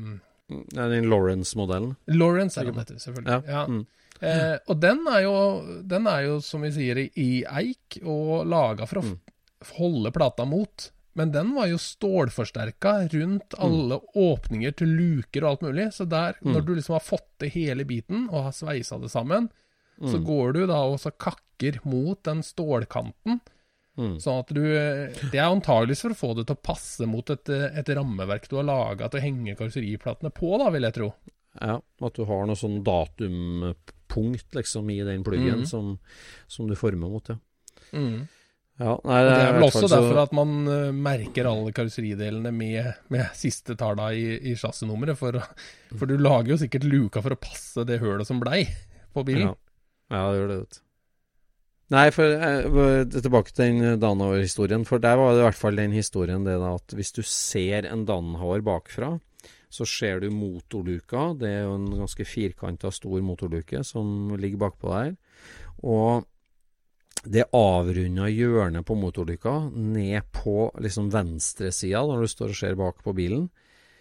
Ja, Den Lawrence-modellen. Lawrence er det han heter, selvfølgelig. Ja. Mm. Eh, og den er, jo, den er jo, som vi sier, i- eik og laga for å Mm. holde plata mot. Men den var jo stålforsterka rundt Mm. alle åpninger til luker og alt mulig. Så der, Mm. når du liksom har fått til hele biten og har sveisa det sammen, så Mm. går du da og så kakker mot den stålkanten. Mm. Sånn at du Det er antageligvis for å få det til å passe mot et, et rammeverk du har laga til å henge karosseriplatene på, da, vil jeg tro. Ja, at du har noe sånn datumpunkt liksom i den pluggen mm. som, som du former mot, ja. Mm. ja nei, det er vel også så- derfor at man eh, merker alle karosseridelene med, med siste talla i, i chassisnummeret. For, for du lager jo sikkert luka for å passe det hølet som blei på bilen. Ja, ja det gjør det, vet. Nei, for eh, tilbake til den Danhauer-historien. For der var det i hvert fall den historien det da at hvis du ser en Danhauer bakfra, så ser du motorluka. Det er jo en ganske firkanta, stor motorluke som ligger bakpå der. Og det avrunda hjørnet på motorluka ned på liksom venstresida når du står og ser bak på bilen.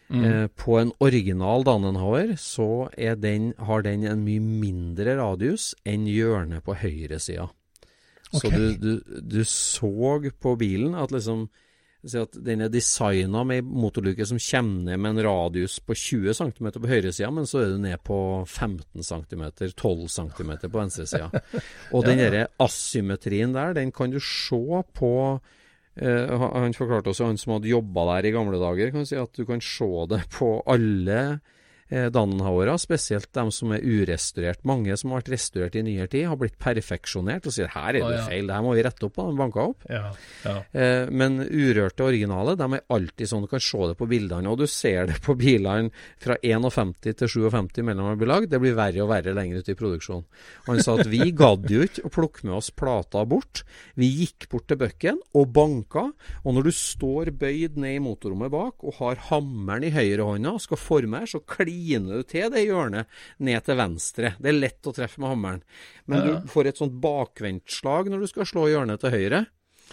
Mm. Eh, på en original Dannenhauer så er den, har den en mye mindre radius enn hjørnet på høyresida. Så du, du, du så på bilen at liksom si at den er designa med ei som kommer ned med en radius på 20 cm på høyresida, men så er du ned på 15 cm, 12 cm på venstresida. Og den derre asymmetrien der, den kan du se på Eh, han- forklarte også, han som hadde jobba der i gamle dager, kan si at du kan se det på alle Dannenhauere, spesielt de som er urestaurert. Mange som har vært restaurert i nyere tid, har blitt perfeksjonert og sier her er det feil, det her må vi rette opp. De banka opp. Ja, ja. Eh, men urørte originale, de er alltid sånn, du kan se det på bildene. Og du ser det på bilene fra 51 til 57 mellom de blir lagd. Det blir verre og verre lenger ute i produksjonen. Han sa at vi gadd jo ikke å plukke med oss plata bort. Vi gikk bort til bucken og banka. Og når du står bøyd ned i motorrommet bak og har hammeren i høyrehånda og skal forme her, så kliner du til det hjørnet ned til venstre. Det er lett å treffe med hammeren. Men Ja. du får et sånt bakvendtslag når du skal slå hjørnet til høyre.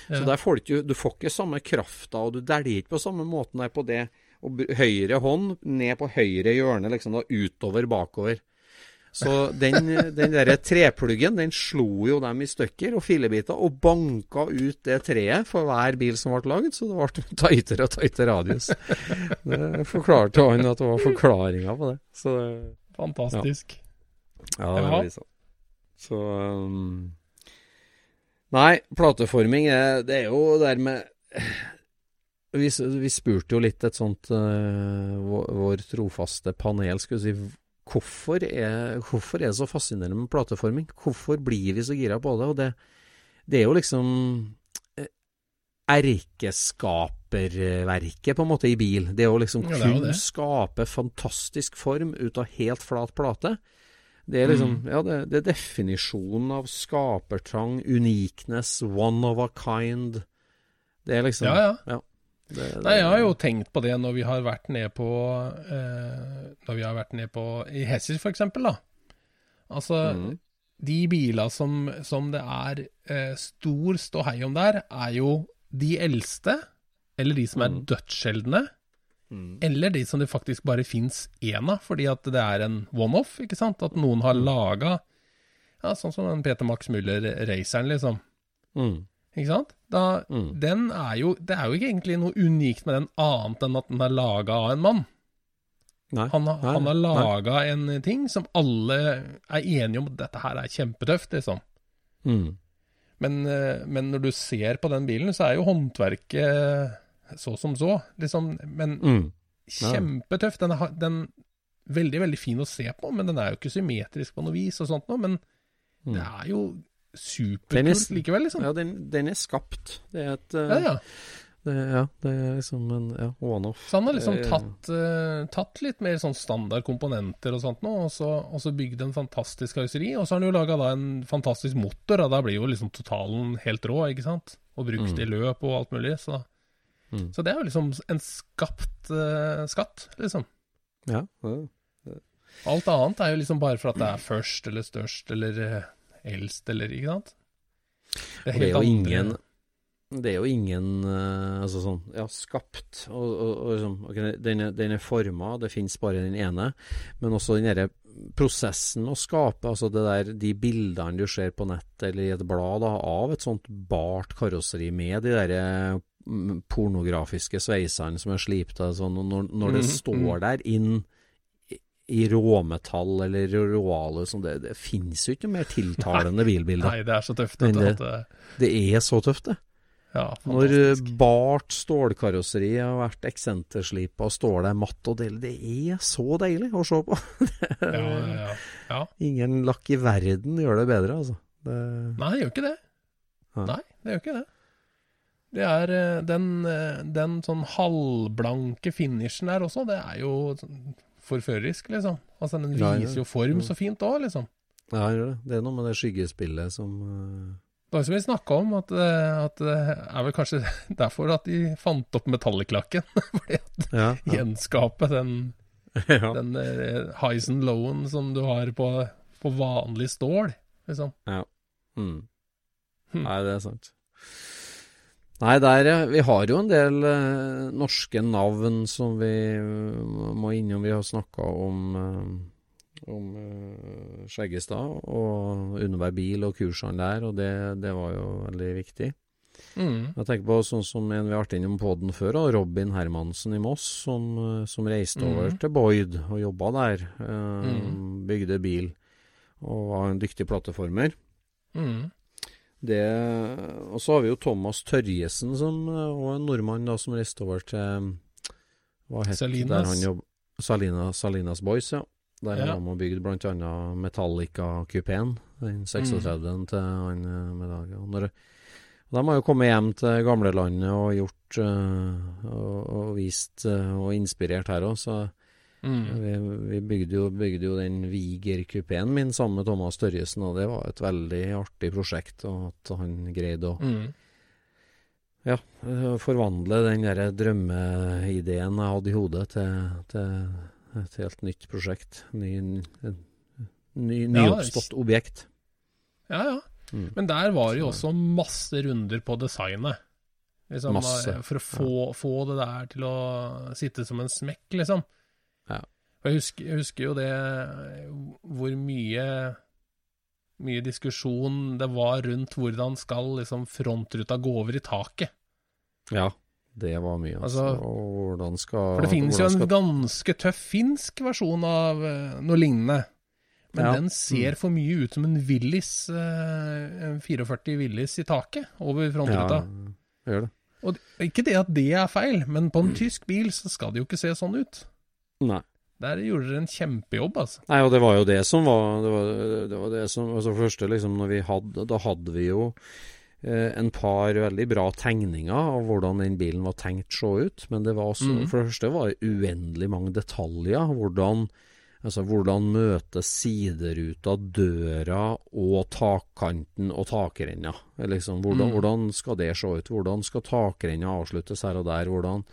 Så Ja. der får du, du får ikke samme krafta, og du dæljer ikke på samme måten der på det. Og høyre hånd ned på høyre hjørne, liksom da utover bakover. Så den, den der trepluggen, den slo jo dem i stykker og fillebiter, og banka ut det treet for hver bil som ble lagd, så det ble tightere og tightere radius. Det forklarte han at det var forklaringa på det. Så Fantastisk. ja, det var litt sånn. Så um, Nei, plateforming er, det er jo dermed vi, vi spurte jo litt et sånt uh, vår, vår trofaste panel, skulle vi si. Hvorfor er, hvorfor er det så fascinerende med plateforming? Hvorfor blir vi så gira på det? Og det, det er jo liksom eh, erkeskaperverket, på en måte, i bil. Det å liksom Ja, kunne skape fantastisk form ut av helt flat plate. Det er liksom, Mm. ja, det, det er definisjonen av skapertrang, uniqueness, one of a kind. Det er liksom Ja, ja. Det, det, Nei, jeg har jo tenkt på det når vi har vært ned på eh, Når vi har vært ned på I Hessis, for eksempel, da. Altså, mm. de biler som, som det er eh, stor ståhei om der, er jo de eldste, eller de som er mm. dødssjeldne, Mm. eller de som det faktisk bare fins én av, fordi at det er en one-off, ikke sant? At noen har laga ja, Sånn som den Peter Max Müller-raceren, liksom. Mm. Ikke sant? Da, Mm. den er jo, det er jo ikke egentlig noe unikt med den annet enn at den er laga av en mann. Nei. Han, Nei, han har laga en ting som alle er enige om at dette her er kjempetøft, liksom. Mm. Men, eh, men når du ser på den bilen, så er jo håndverket så som så, liksom. Men Mm. kjempetøft. Den er, den veldig, veldig fin å se på, men den er jo ikke symmetrisk på noe vis og sånt noe. Men Mm. det er jo superkult likevel, liksom. Ja, den, den er skapt. Det er et uh, Ja, ja. Det, ja, det er liksom en ja, one-off. Så han har liksom tatt, uh, tatt litt mer sånn standard komponenter og sånt nå, og så, og så bygd en fantastisk karosseri. Og så har han jo laga da en fantastisk motor, og da blir jo liksom totalen helt rå, ikke sant? Og brukt Mm. i løp og alt mulig. Så, Mm. så det er jo liksom en skapt uh, skatt, liksom. Ja, ja. Alt annet er jo liksom bare for at det er først eller størst eller eldst eller Ikke sant? Og det er jo ingen Det er jo ingen eh, altså sånn, ja, skapt. Og, og, og liksom, okay, den, er, den er forma, det fins bare den ene. Men også den derre prosessen å skape, altså det der, de bildene du ser på nett eller i et blad da, av et sånt bart karosseri med de derre mm, pornografiske sveisene som er slipt av sånn, og når, når det Mhm, står mhm. der inn i- råmetall eller råale som det, det finnes jo ikke noe mer tiltalende bilbilde. Nei, det er så tøft. Det- det, Det er så tøft, det. ja, Når eh, bart stålkarosseri har vært eksenterslipa og står der matt og del, det er så deilig å se på. Ja, ja, ja. Ingen lakk i verden gjør det bedre, altså. Det, Nei, det gjør ikke det. Nei. Nei, det gjør ikke det. Det er eh, den, eh, den sånn halvblanke finishen der også, det er jo sånn forførerisk, liksom. Altså, den Ja, ja. viser jo form så fint òg, liksom. ja, det. det er noe med det skyggespillet som uh... Det var som vi snakka om, at, eh, at det er vel kanskje derfor at de fant opp metalliclakken. Fordi at Ja. ja. gjenskape den, ja. den eh, highs and lowen som du har på, på vanlig stål, liksom. Mm. Hm. Nei, det er sant. Nei, der. Vi har jo en del eh, norske navn som vi eh, må innom. Vi har snakka om eh, om eh, Skjeggestad og Underberg bil og kursene der, og det, det var jo veldig viktig. Mm. Jeg tenker på sånn som en vi har vært innom på den før, og Robin Hermansen i Moss, som, som reiste over Mhm. til Boyd og jobba der. Mhm. Bygde bil og var en dyktig plateformer. Mm. Det, og så har vi jo Thomas Tørjesen, som òg og en nordmann da, som reiste over til Hva het Salinas. der han jobb... Salina, Salinas Boys, ja. Der Ja. har de bygd bl.a. Metallica-kupeen. Den 36 Mm. til han eh, med dag. De har jo kommet hjem til gamlelandet og gjort eh, og, og vist eh, og inspirert her òg, så Mm. vi, vi bygde, jo, bygde jo den Viger-kupeen min sammen med Thomas Størjesen, og det var et veldig artig prosjekt. Og at han greide å Mm. ja, forvandle den der drømmeideen jeg hadde i hodet, til, til et helt nytt prosjekt. Ny, ny, nyoppstått objekt. Ja, ja. Mm. Men der var det jo også masse runder på designet. Liksom, For å få, få det der til å sitte som en smekk, liksom. Jeg husker, jeg husker jo det hvor mye mye diskusjon det var rundt hvordan skal liksom frontruta gå over i taket. Ja, det var mye. Altså, Altså, skal For det finnes jo en skal- ganske tøff finsk versjon av eh, noe lignende. Men Ja. den ser for mye ut som en Willis, eh, en 44 Willis i taket over frontruta. Ja, gjør det. Og ikke det at det er feil, men på en tysk bil så skal det jo ikke se sånn ut. Nei. Der gjorde dere en kjempejobb, altså. Nei, og det var jo det som var Det var det, var det som Altså første, liksom, når vi hadde Da hadde vi jo eh, en par veldig bra tegninger av hvordan den bilen var tenkt å se ut. Men det var også mm. For det første var det uendelig mange detaljer. Hvordan Altså hvordan møte sideruta, døra og takkanten og takrenna. Liksom, hvordan, Mm. hvordan skal det se ut? Hvordan skal takrenna avsluttes her og der? Hvordan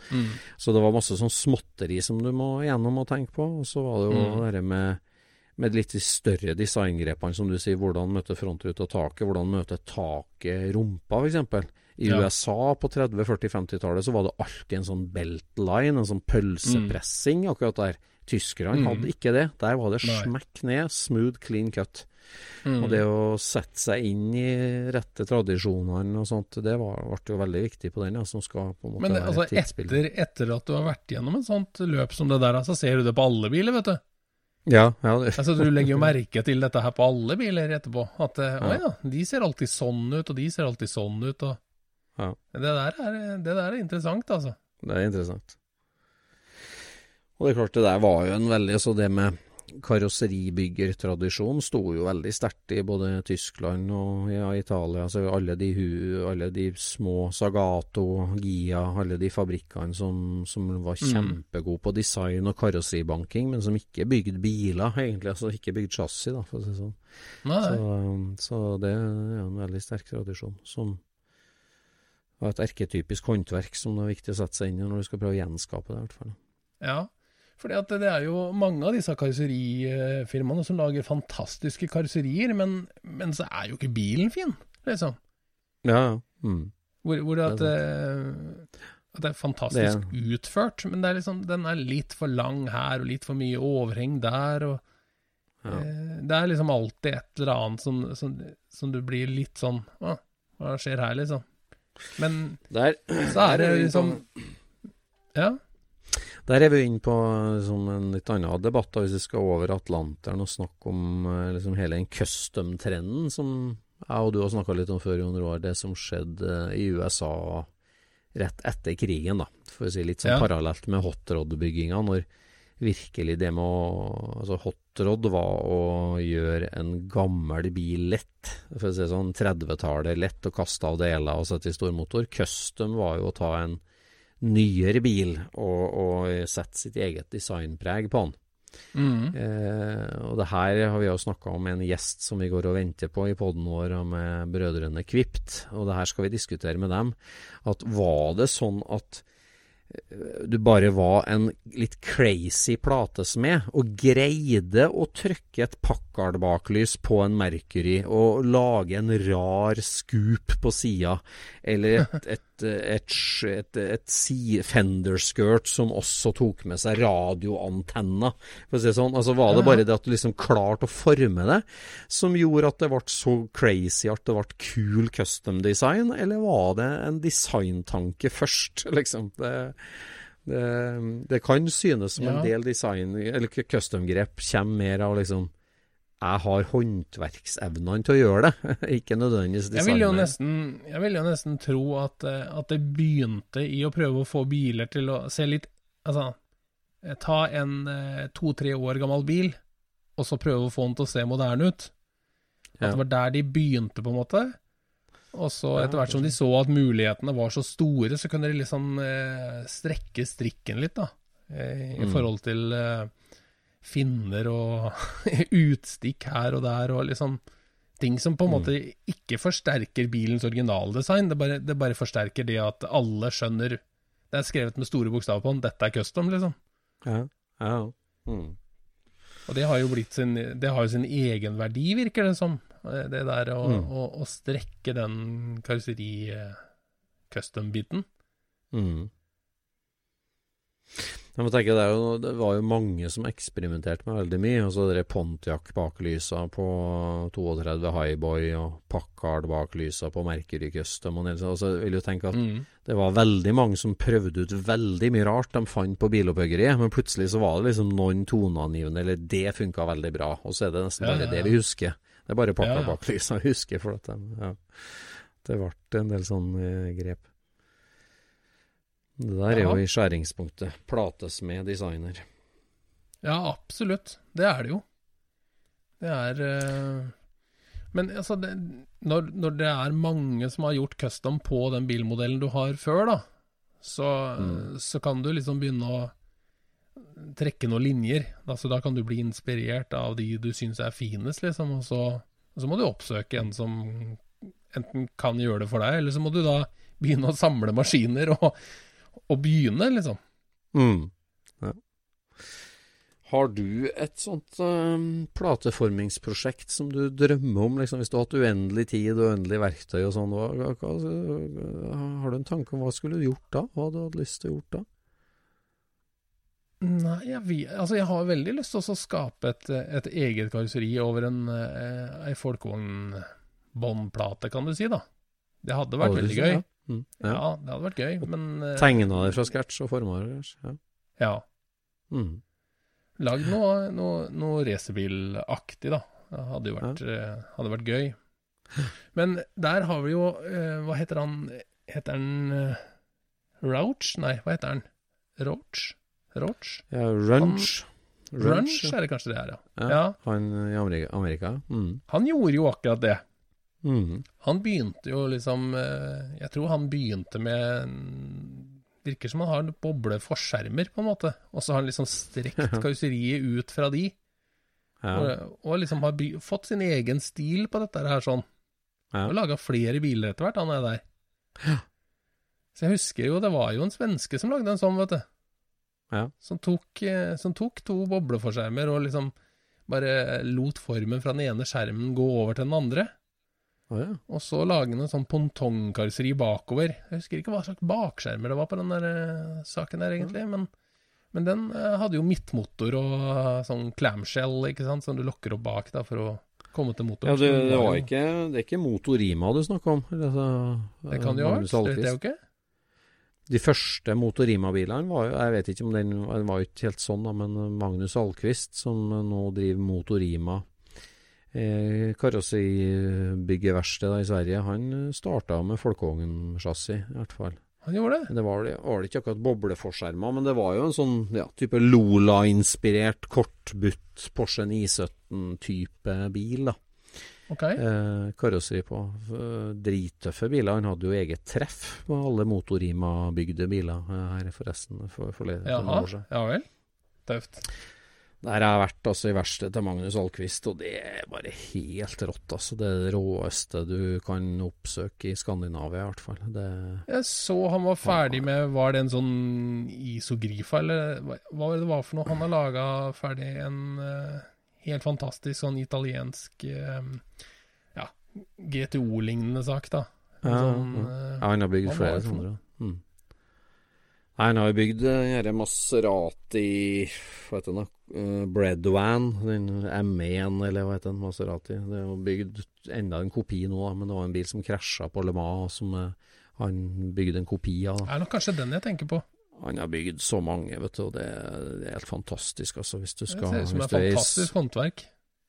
Så det var masse sånn småtteri som du må gjennom og tenke på. Og så var det jo Mm. det med, med litt de større designgrepene, som du sier. Hvordan møte frontruta taket? Hvordan møte taket rumpa, f.eks. I Ja. USA på 30-, 40-, 50-tallet så var det alltid en sånn beltline, en sånn pølsepressing akkurat der. Tyskerne Mm. hadde ikke det. Der var det smekk ned, smooth, clean cut. Mm. Og det å sette seg inn i rette tradisjonene og sånt, det var, ble jo veldig viktig på den, ja, som skal på en måte Men det, altså, etter, etter at du har vært gjennom et sånt løp som det der, så ser du det på alle biler, vet du. Ja, ja, Altså, du legger jo merke til dette her på alle biler etterpå. At eh, å ja, de ser alltid sånn ut, og de ser alltid sånn ut. Og... Ja. Det, der er, det der er interessant, altså. det er interessant. Og det er klart, det der var jo en veldig Så det med karosseribyggertradisjon sto jo veldig sterkt i både Tyskland og ja, Italia. Altså alle de, hu, alle de små Sagato, Gia, alle de fabrikkene som, som var Mm. kjempegode på design og karosseribanking, men som ikke bygde biler, egentlig. Altså ikke bygde chassis, da, for å si det sånn. Så, så det er en veldig sterk tradisjon. Som var et erketypisk håndverk som det er viktig å sette seg inn i når du skal prøve å gjenskape det. i hvert fall. Ja, fordi at det er jo mange av disse karosserifirmaene som lager fantastiske karosserier, men, men så er jo ikke bilen fin, liksom. Ja. Mm. Hvor, hvor at, Det eh, at det er fantastisk utført, men det er liksom, den er litt for lang her, og litt for mye overheng der, og Ja. eh, det er liksom alltid et eller annet som, som, som du blir litt sånn Å, hva skjer her, liksom? Men Der, så er det liksom på- Ja. Der er vi inne på liksom, en litt annen debatt, da, hvis vi skal over Atlanteren og snakke om eh, liksom, hele den custom-trenden som jeg og du har snakka litt om før, Jon Roar. Det som skjedde eh, i USA rett etter krigen, da. For å si litt sånn Ja. parallelt med hotrod-bygginga. Når virkelig det med å Altså, hotrod var å gjøre en gammel bil lett. For å si sånn 30-tallet, lett å kaste av deler og sette i stormotor. Custom var jo å ta en nyere bil og, og sette sitt eget designpreg på den. Mm. Eh, og det her har vi jo snakka om med en gjest som vi går og venter på i poden vår, med brødrene Kvipt. Og det her skal vi diskutere med dem. At var det sånn at eh, du bare var en litt crazy platesmed, og greide å trykke et Packard-baklys på en Mercury og lage en rar scoop på sida, eller et, et, et, et, et, fender-skirt som også tok med seg radioantenna, for å si det sånn. Altså Var det bare det at du liksom klarte å forme det, som gjorde at det ble så crazy at det ble cool custom design, eller var det en designtanke først, liksom? Det, det, det kan synes som Ja. en del design, eller custom-grep, kommer mer av liksom jeg har håndverksevnene til å gjøre det, ikke nødvendigvis Jeg vil jo nesten, jeg vil jo nesten tro at, eh, at det begynte i å prøve å få biler til å se litt Altså, eh, ta en eh, to-tre år gammel bil, og så prøve å få den til å se moderne ut. At Ja. det var der de begynte, på en måte. Og så etter hvert som de så at mulighetene var så store, så kunne de liksom eh, strekke strikken litt, da. I Mm. forhold til eh, finner og utstikk her og der, og liksom ting som på en Mm. måte ikke forsterker bilens originaldesign. Det bare, det bare forsterker det at alle skjønner Det er skrevet med store bokstaver på den. Dette er custom, liksom. Ja. ja. Mm. Og det har jo blitt sin Det har jo sin egen verdi, virker det som. Eh, Det der å, Mm. å, å strekke den karosseri-custom-biten. Mm. Jeg må tenke, det, jo, det var jo mange som eksperimenterte med veldig mye. Altså det Pontiac-baklysa på 32 Highboy og Packard baklysa på Mercury Custom. Og altså, jeg vil jo tenke at Mm. det var veldig mange som prøvde ut veldig mye rart de fant på bilopphuggeriet, men plutselig så var det liksom noen toneangivende, eller det funka veldig bra, og så er det nesten Ja, bare ja, det vi husker. Det er bare Ja, ja. Packard-baklysa vi husker, for at de, ja. det ble en del sånn eh, grep. Det der er jo i skjæringspunktet. Platesmed designer. Ja, absolutt. Det er det jo. Det er uh... Men altså, det, når, når det er mange som har gjort custom på den bilmodellen du har før, da, så, Mm. så kan du liksom begynne å trekke noen linjer. Altså, da kan du bli inspirert av de du syns er finest, liksom, og så, og så må du oppsøke en som enten kan gjøre det for deg, eller så må du da begynne å samle maskiner og, og begynne, liksom. Mm. Ja. Har du et sånt um, plateformingsprosjekt som du drømmer om, liksom, hvis du har hatt uendelig tid og uendelig verktøy og sånn? Har du en tanke om hva skulle du gjort da? Hva du hadde lyst til å gjort da? Nei, jeg, vet, altså jeg har veldig lyst til å skape et, et eget karosseri over en, eh, ei folkevognbåndplate, kan du si, da. Det hadde vært veldig gøy. det? Mm. Ja. Ja. det hadde vært gøy, men uh, Tegna det fra scratch og forma det, kanskje? Ja. Ja. Mm. Lagd noe, noe, noe racerbilaktig, da. Det hadde jo vært, eh, hadde vært gøy. Men der har vi jo uh, Hva heter han Heter han uh, Rouch? Nei, hva heter han? Roach? Roach? ja Runch. Runch ja. er det kanskje det her, ja. Ja. ja. Han i Amerika. Amerika. Mm. Han gjorde jo akkurat det. Mm. Han begynte jo liksom eh, Jeg tror han begynte med Virker som han har bobleforskjermer, på en måte. Og så har han liksom strekt karosseriet ut fra de. Ja. Og, og liksom har by fått sin egen stil på dette her sånn. Ja. Og laga flere biler etter hvert, han er der. Så jeg husker jo, det var jo en svenske som lagde en sånn, vet du. Ja. Som tok, eh, som tok to bobleforskjermer og liksom bare lot formen fra den ene skjermen gå over til den andre. Å ja. Og så lage en sånn pongtongkarosseri bakover. Jeg husker ikke hva slags bakskjermer det var på den der uh, saken der, egentlig. Men, men den uh, hadde jo midtmotor og uh, sånn clamshell, ikke sant, som du lokker opp bak da for å komme til motoren. Ja, det, det var ikke Det er ikke Motorima du snakker om? altså, Det kan det jo ha vært, det vet jeg jo ikke. De første Motorima-bilene var jo Jeg vet ikke om den, den var jo ikke helt sånn, da, men Magnus Alquist, som nå driver Motorima eh, karossibyggeverksted i Sverige, han starta med folkevognsjassi, i hvert fall. Han gjorde det. Det var, det var ikke akkurat bobleforskjermer, men det var jo en sånn ja, type Lola-inspirert kortbutt Porsche 917-type bil, da. Ok. Eh, karosseri på. Eh, drittøffe biler. Han hadde jo eget treff på alle Motorima-bygde biler eh, her, forresten, for, for, for noen Jaha. år siden. Ja vel. Tøft. Der har jeg vært altså i verkstedet til Magnus Alquist, og det er bare helt rått. altså. Det er det råeste du kan oppsøke i Skandinavia, i hvert fall. Det, Jeg så han var ferdig med Var det en sånn isogrifa, eller hva var det det var for noe? Han har laga ferdig en uh, helt fantastisk sånn italiensk uh, ja, GTO-lignende sak, da. En Ja, sånn, eh, Ja, han har bygd flere sånne. Mm. Nei, han har jo bygd den her Maserati Hva heter den da? Uh, Breadwan, den M1, eller hva heter den? Maserati. Det er jo bygd enda en kopi nå, men det var en bil som krasja på Le Mans, som eh, han bygde en kopi av. Det er nok kanskje den jeg tenker på. Han har bygd så mange, vet du, og det, det er helt fantastisk, altså. Hvis du Det ser ut som et fantastisk er håndverk.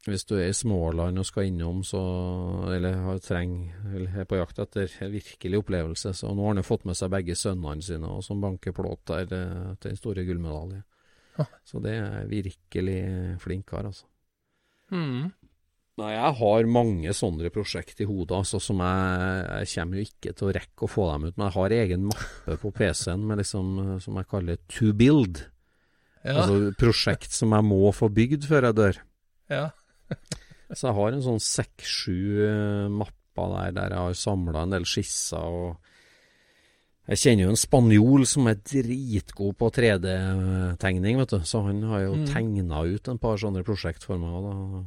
hvis du er i Småland og skal innom, så Eller har trenger Eller er på jakt etter virkelig opplevelse, så nå har han jo fått med seg begge sønnene sine, og som banker plåt der eh, til den store gullmedalje. Ja. Så det er virkelig flink kar, altså. Mm. Nei, jeg har mange sånne prosjekt i hodet, altså, som jeg, jeg kommer jo ikke til å rekke å få dem ut. Men jeg har egen mappe på PC-en med liksom, som jeg kaller to build. Ja. Altså prosjekt som jeg må få bygd før jeg dør. ja. Så jeg har en sånn seks-sju eh, mapper der, der jeg har samla en del skisser og Jeg kjenner jo en spanjol som er dritgod på 3D-tegning, vet du. Så han har jo Mm. tegna ut en par sånne prosjekt for meg. Da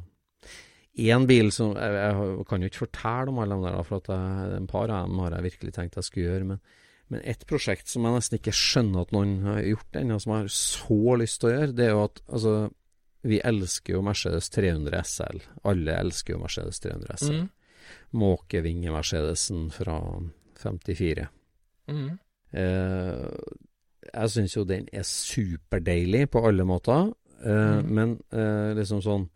En bil som Jeg, jeg kan jo ikke fortelle om alle de der, for at jeg, en par av dem har jeg virkelig tenkt jeg skulle gjøre. Men, men et prosjekt som jeg nesten ikke skjønner at noen har gjort ennå, som jeg har så lyst til å gjøre, det er jo at altså vi elsker jo Mercedes 300 SL. Alle elsker jo Mercedes 300 SL. Mm. Måkevinge-Mercedesen fra 54. Mm. Eh, jeg syns jo den er superdeilig på alle måter, eh, Mm. men eh, liksom sånn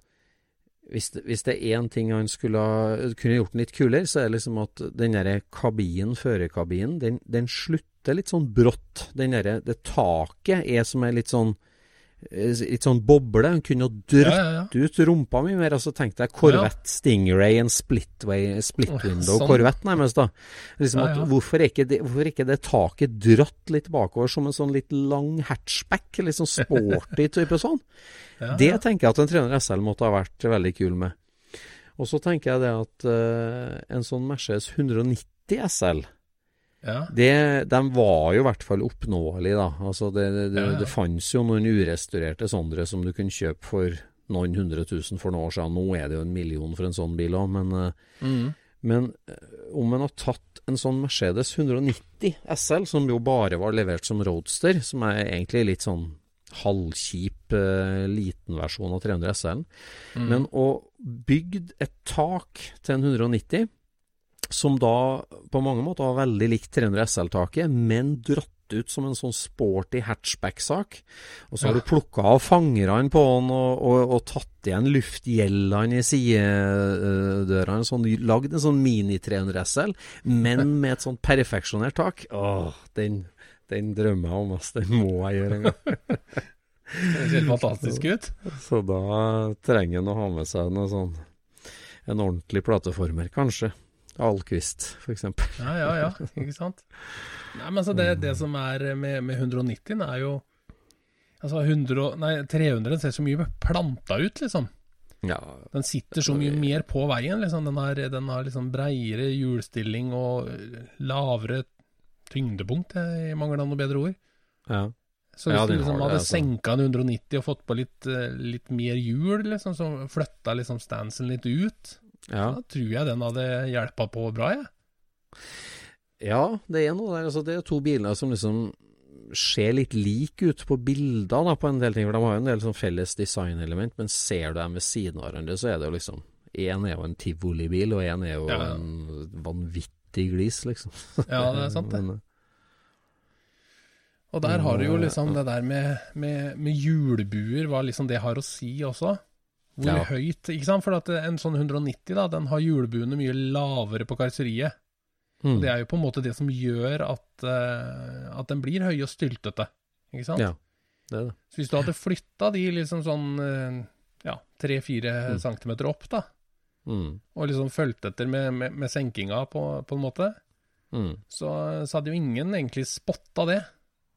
hvis det, hvis det er én ting han skulle ha kunne gjort den litt kulere, så er det liksom at den derre kabinen, førerkabinen, den, den slutter litt sånn brått. Den derre Det taket er som er litt sånn Litt sånn boble. Hun kunne jo Ja, ja, ut rumpa mi mer, og så tenkte jeg Corvette Stingray, en splitway, split window Sånn. Corvette, nærmest, da. Liksom at. Hvorfor, er ikke det, hvorfor er ikke det taket drøtt litt bakover som en sånn litt lang hatchback? Litt sånn sporty type sånn. Det tenker jeg at en 300 SL måtte ha vært veldig kul med. Og så tenker jeg det at uh, en sånn Mercedes 190 SL ja. det, De var jo i hvert fall oppnåelige, da. Altså det, det, Ja, ja. det fantes jo noen urestaurerte sånne som du kunne kjøpe for noen hundre tusen for noen år siden. Nå er det jo en million for en sånn bil òg, men, eh, Mm. men eh, om en har tatt en sånn Mercedes 190 SL, som jo bare var levert som roadster, som er egentlig litt sånn halvkjip eh, liten versjon av 300 SL-en, Mm. men å bygd et tak til en 190, som da på mange måter var veldig likt 300 SL-taket, men dratt ut som en sånn sporty hatchback-sak. Og så har Ja. du plukka av fangerne på den og, og, og tatt igjen luftgjellene i sidedørene. Sånn, lagd en sånn mini-300 SL, men med et sånn perfeksjonert tak. Åh, den, den drømmer jeg om, ass. Den må jeg gjøre en gang. Det ser fantastisk ut. Så da trenger en å ha med seg noe sånn En ordentlig plateformer, kanskje. Alquist, eksempel. Ja, ja, ja, ikke sant. Nei, men altså det, det som er med, med 190 er jo Altså 100, nei, 300 ser så mye planta ut, liksom. Ja, Den sitter så mye mer på veien. liksom. Den har, den har liksom breiere hjulstilling og lavere tyngdepunkt, jeg i mangel av noe bedre ord. ja. Så hvis Ja, du liksom har det, hadde altså. senka en 190 og fått på litt, eh, litt mer hjul, liksom, så flytta liksom stansen litt ut, ja. da tror jeg den hadde hjelpa på bra, jeg. Ja, det er noe der. Altså, det er to biler som liksom ser litt like ut på bilder da, på en del ting. For de har jo en del sånn felles designelement, men ser du dem ved siden av hverandre, så er det jo liksom Én er jo en tivolibil, og én er jo Ja, en vanvittig glis, liksom. Ja, det er sant, det. Men, Og der har du jo liksom det der med, med, med hjulbuer, hva liksom det har å si også. Hvor Ja. høyt, ikke sant? For at en sånn 190, da, den har hjulbuene mye lavere på karosseriet. mm, Det er jo på en måte det som gjør at, uh, at den blir høy og styltete. Ikke sant? Ja, det det. Så hvis du hadde flytta de liksom sånn uh, ja, tre-fire Mm. centimeter opp, da, Mm, og liksom fulgt etter med, med, med senkinga på, på en måte, mm. så, så hadde jo ingen egentlig spotta det.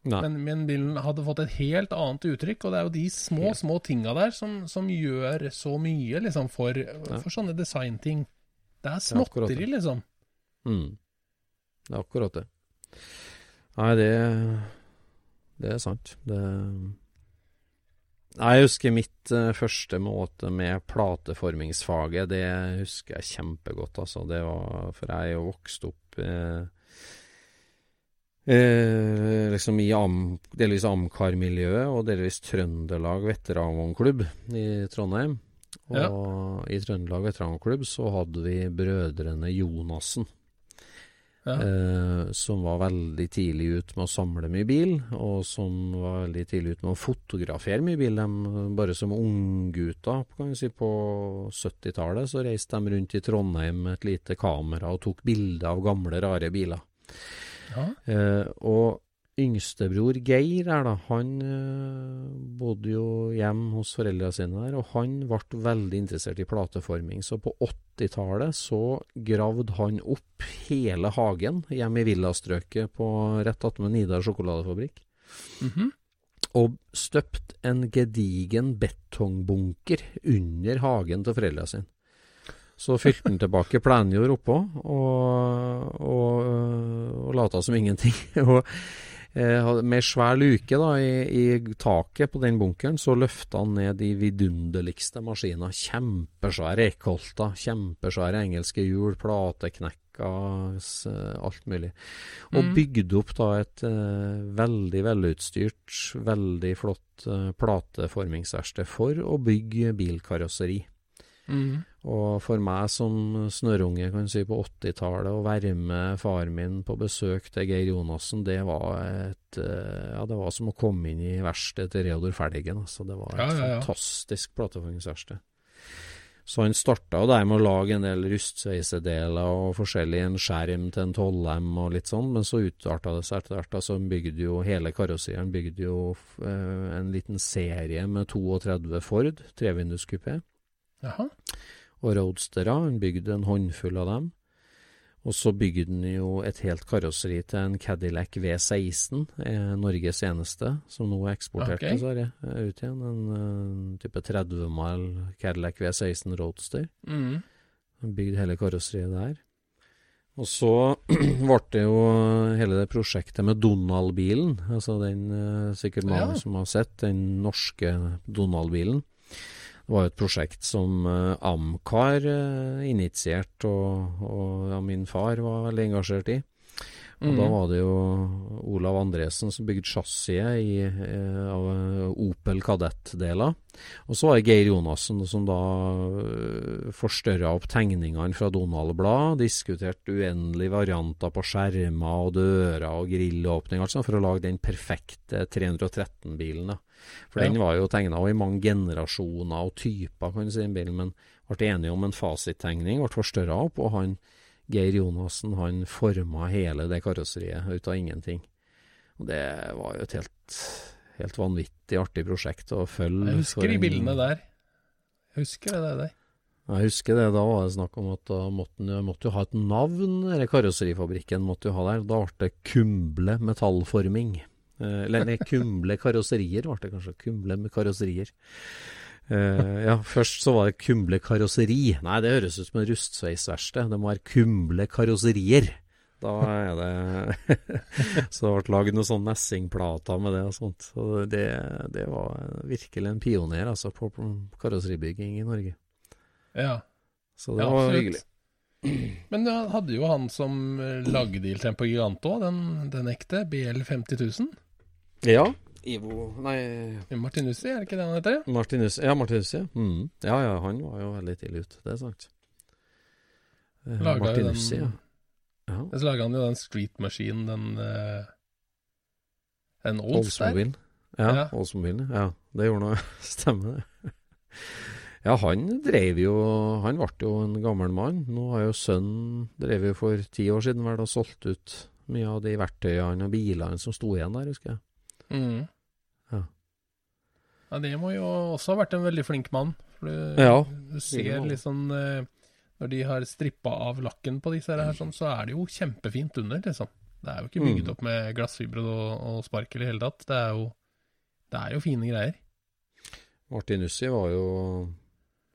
Men, men bilen hadde fått et helt annet uttrykk, og det er jo de små, små tinga der som, som gjør så mye liksom for, for sånne designting. Det er Det er liksom. Mm. Det er akkurat det. Nei, det Det er sant. Det Jeg husker mitt eh, første måte med plateformingsfaget. Det husker jeg kjempegodt, altså. Det var For jeg er jo vokst opp eh, eh, liksom i am, delvis Amcar-miljøet og delvis Trøndelag veteranvognklubb i Trondheim. Og i Trøndelag veteranklubb så hadde vi brødrene Jonassen. Ja. Eh, som var veldig tidlig ut med å samle mye bil, og som var veldig tidlig ut med å fotografere mye bil. De, bare som unggutter si, på 70-tallet så reiste de rundt i Trondheim med et lite kamera og tok bilder av gamle, rare biler. Ja. Eh, og yngstebror Geir her, da, han eh, bodde jo hjemme hos foreldra sine der, og han ble veldig interessert i plateforming. Så på 80-tallet så gravde han opp hele hagen hjemme i villastrøket på rett attmed Nidar sjokoladefabrikk. Mhm. Og støpt en gedigen betongbunker under hagen til foreldra sine. Så fylte han tilbake plenjord oppå, og, og, og lata som ingenting. og med med svær luke da, i, i, taket på den bunkeren, så løfta han ned de vidunderligste maskiner. Kjempesvære Eckholter, kjempesvære engelske hjul, plateknekker, alt mulig. Og Mm. bygde opp da et uh, veldig velutstyrt, veldig flott uh, plateformingsverksted for å bygge bilkarosseri. Mhm. Og for meg som snørrunge kan si på 80-tallet, å være med far min på besøk til Geir Jonassen, det var et eh, Ja, det var som å komme inn i verkstedet til Reodor Felgen. Altså, det var et Ja, ja, ja. fantastisk plateformingsverksted. Så han starta jo der med å lage en del rustsveisedeler og forskjellig, en skjerm til en 12M og litt sånn, men så utarta det seg etter hvert. Altså, han bygde jo hele karosseriet. Han bygde jo eh, en liten serie med 32 Ford, trevinduskupé Jaha. Og roadstere. Han bygde en håndfull av dem. Og så bygde han jo et helt karosseri til en Cadillac V16, eh, Norges eneste, som nå er eksportert okay. til Sverige eh, ut igjen. En eh, type 30 mal Cadillac V16 Roadster. Mm. Han bygde hele karosseriet der. Og så ble det jo hele det prosjektet med Donald-bilen. Altså den sikkert mange Ja. som har sett, den norske Donald-bilen. Det var jo et prosjekt som eh, Amcar eh, initierte, og, og ja, min far var veldig engasjert i. Og da Mhm. var det jo Olav Andresen som bygde chassiset i, eh, av Opel Kadett-deler. Og så var det Geir Jonassen som da uh, forstørra opp tegningene fra Donald-blad, diskuterte uendelige varianter på skjermer og dører og grillåpning, altså, for å lage den perfekte 313-bilen. For Ja. den var jo tegna i mange generasjoner og typer, kan du si, den bilen, men ble enige om en fasittegning, ble forstørra opp, og han Geir Jonassen han forma hele det karosseriet ut av ingenting. Og det var jo et helt, helt vanvittig artig prosjekt å følge. Jeg husker de bildene der. Jeg husker det der. Jeg husker det, da var det snakk om at da måtte måtte jo ha et navn, denne karosserifabrikken måtte jo ha der. Da ble det Kumble metallforming. Eh, Eller nei, Kumble karosserier ble det kanskje. Kumble med karosserier. Uh, ja, først så var det Kumble karosseri. Nei, det høres ut som en rustsveisverksted. Det må være Kumble karosserier. Da er det Så det ble lagd noen sånne messingplater med det og sånt. Så det, det var virkelig en pioner altså, på på karosseribygging i Norge. Ja. Så det ja, var hyggelig. Men du hadde jo han som eh, lagde Il Tempo òg, den, den ekte, BL 50 000. Ja. Ivo Nei, Martinussi, er det ikke det han heter? Martinus. Ja, Martinussi. ja. Mm. Ja, ja, han var jo veldig tidlig ute, det er sant. Eh, Laga Martinussi, den ja. Så laga han jo den Street Machine, den eh, En Olds der. Ja, Ja. Oldsmobilen. Ja, det gjorde noe. Stemmer det. Ja, han drev jo Han ble jo en gammel mann. Nå har jo sønnen drev jo for ti år siden vel og solgt ut mye av de verktøyene og bilene som sto igjen der, husker jeg. Mm. Ja. Ja, det må jo også ha vært en veldig flink mann. For du, Ja, du ser det litt sånn eh, Når de har strippa av lakken på disse her, sånn, så er det jo kjempefint under, liksom. Det er jo ikke bygd Mm. opp med glassfibre og, og sparkel i hele tatt. Det er jo, det er jo fine greier. Martinussi var jo,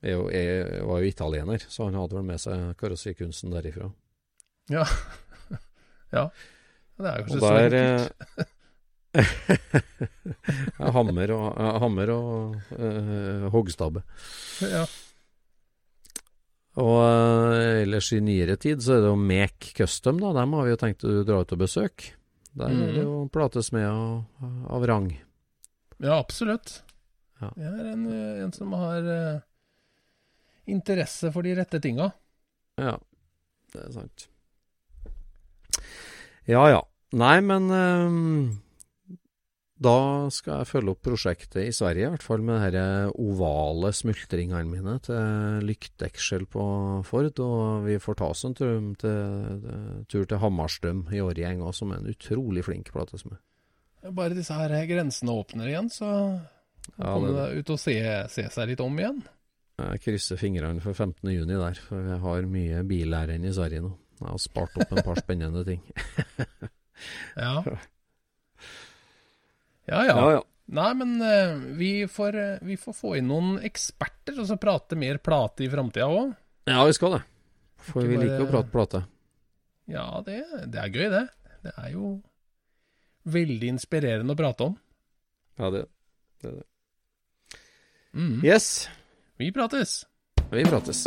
er jo, er, var jo italiener, så han hadde vel med seg karosserikunsten derifra. Ja. ja. Det er jo kanskje så enkelt. Hammer og, hammer og uh, hoggstabbe. Ja. Og uh, ellers i nyere tid så er det jo Mek Custom, da. Dem har vi jo tenkt å dra ut og besøke. Der er det jo platesmeder av, av rang. ja, absolutt. Ja. Jeg er en, en som har uh, interesse for de rette tinga. Ja, det er sant. Ja ja. Nei, men eh, da skal jeg følge opp prosjektet i Sverige, i hvert fall med de ovale smultringene mine til lykteksel på Ford. Og vi får ta oss en tur til, tur til Hammarstrøm i Årgjeng òg, som er en utrolig flink platesmed. Bare disse her grensene åpner igjen, så Ja, kommer det, du ut og se, se seg litt om igjen. jeg krysser fingrene for 15. juni der, for vi har mye bilærend i Sverige nå. Jeg har spart opp en par spennende ting. Ja. Ja, ja. ja. Nei, men eh, vi, får, eh, vi får få inn noen eksperter, og så prate mer plate i framtida òg. Ja, vi skal det. For vi liker å prate plate. Ja, det, det er gøy, det. Det er jo veldig inspirerende å prate om. Ja, det, det er det. Mm. Yes, Vi prates. vi prates.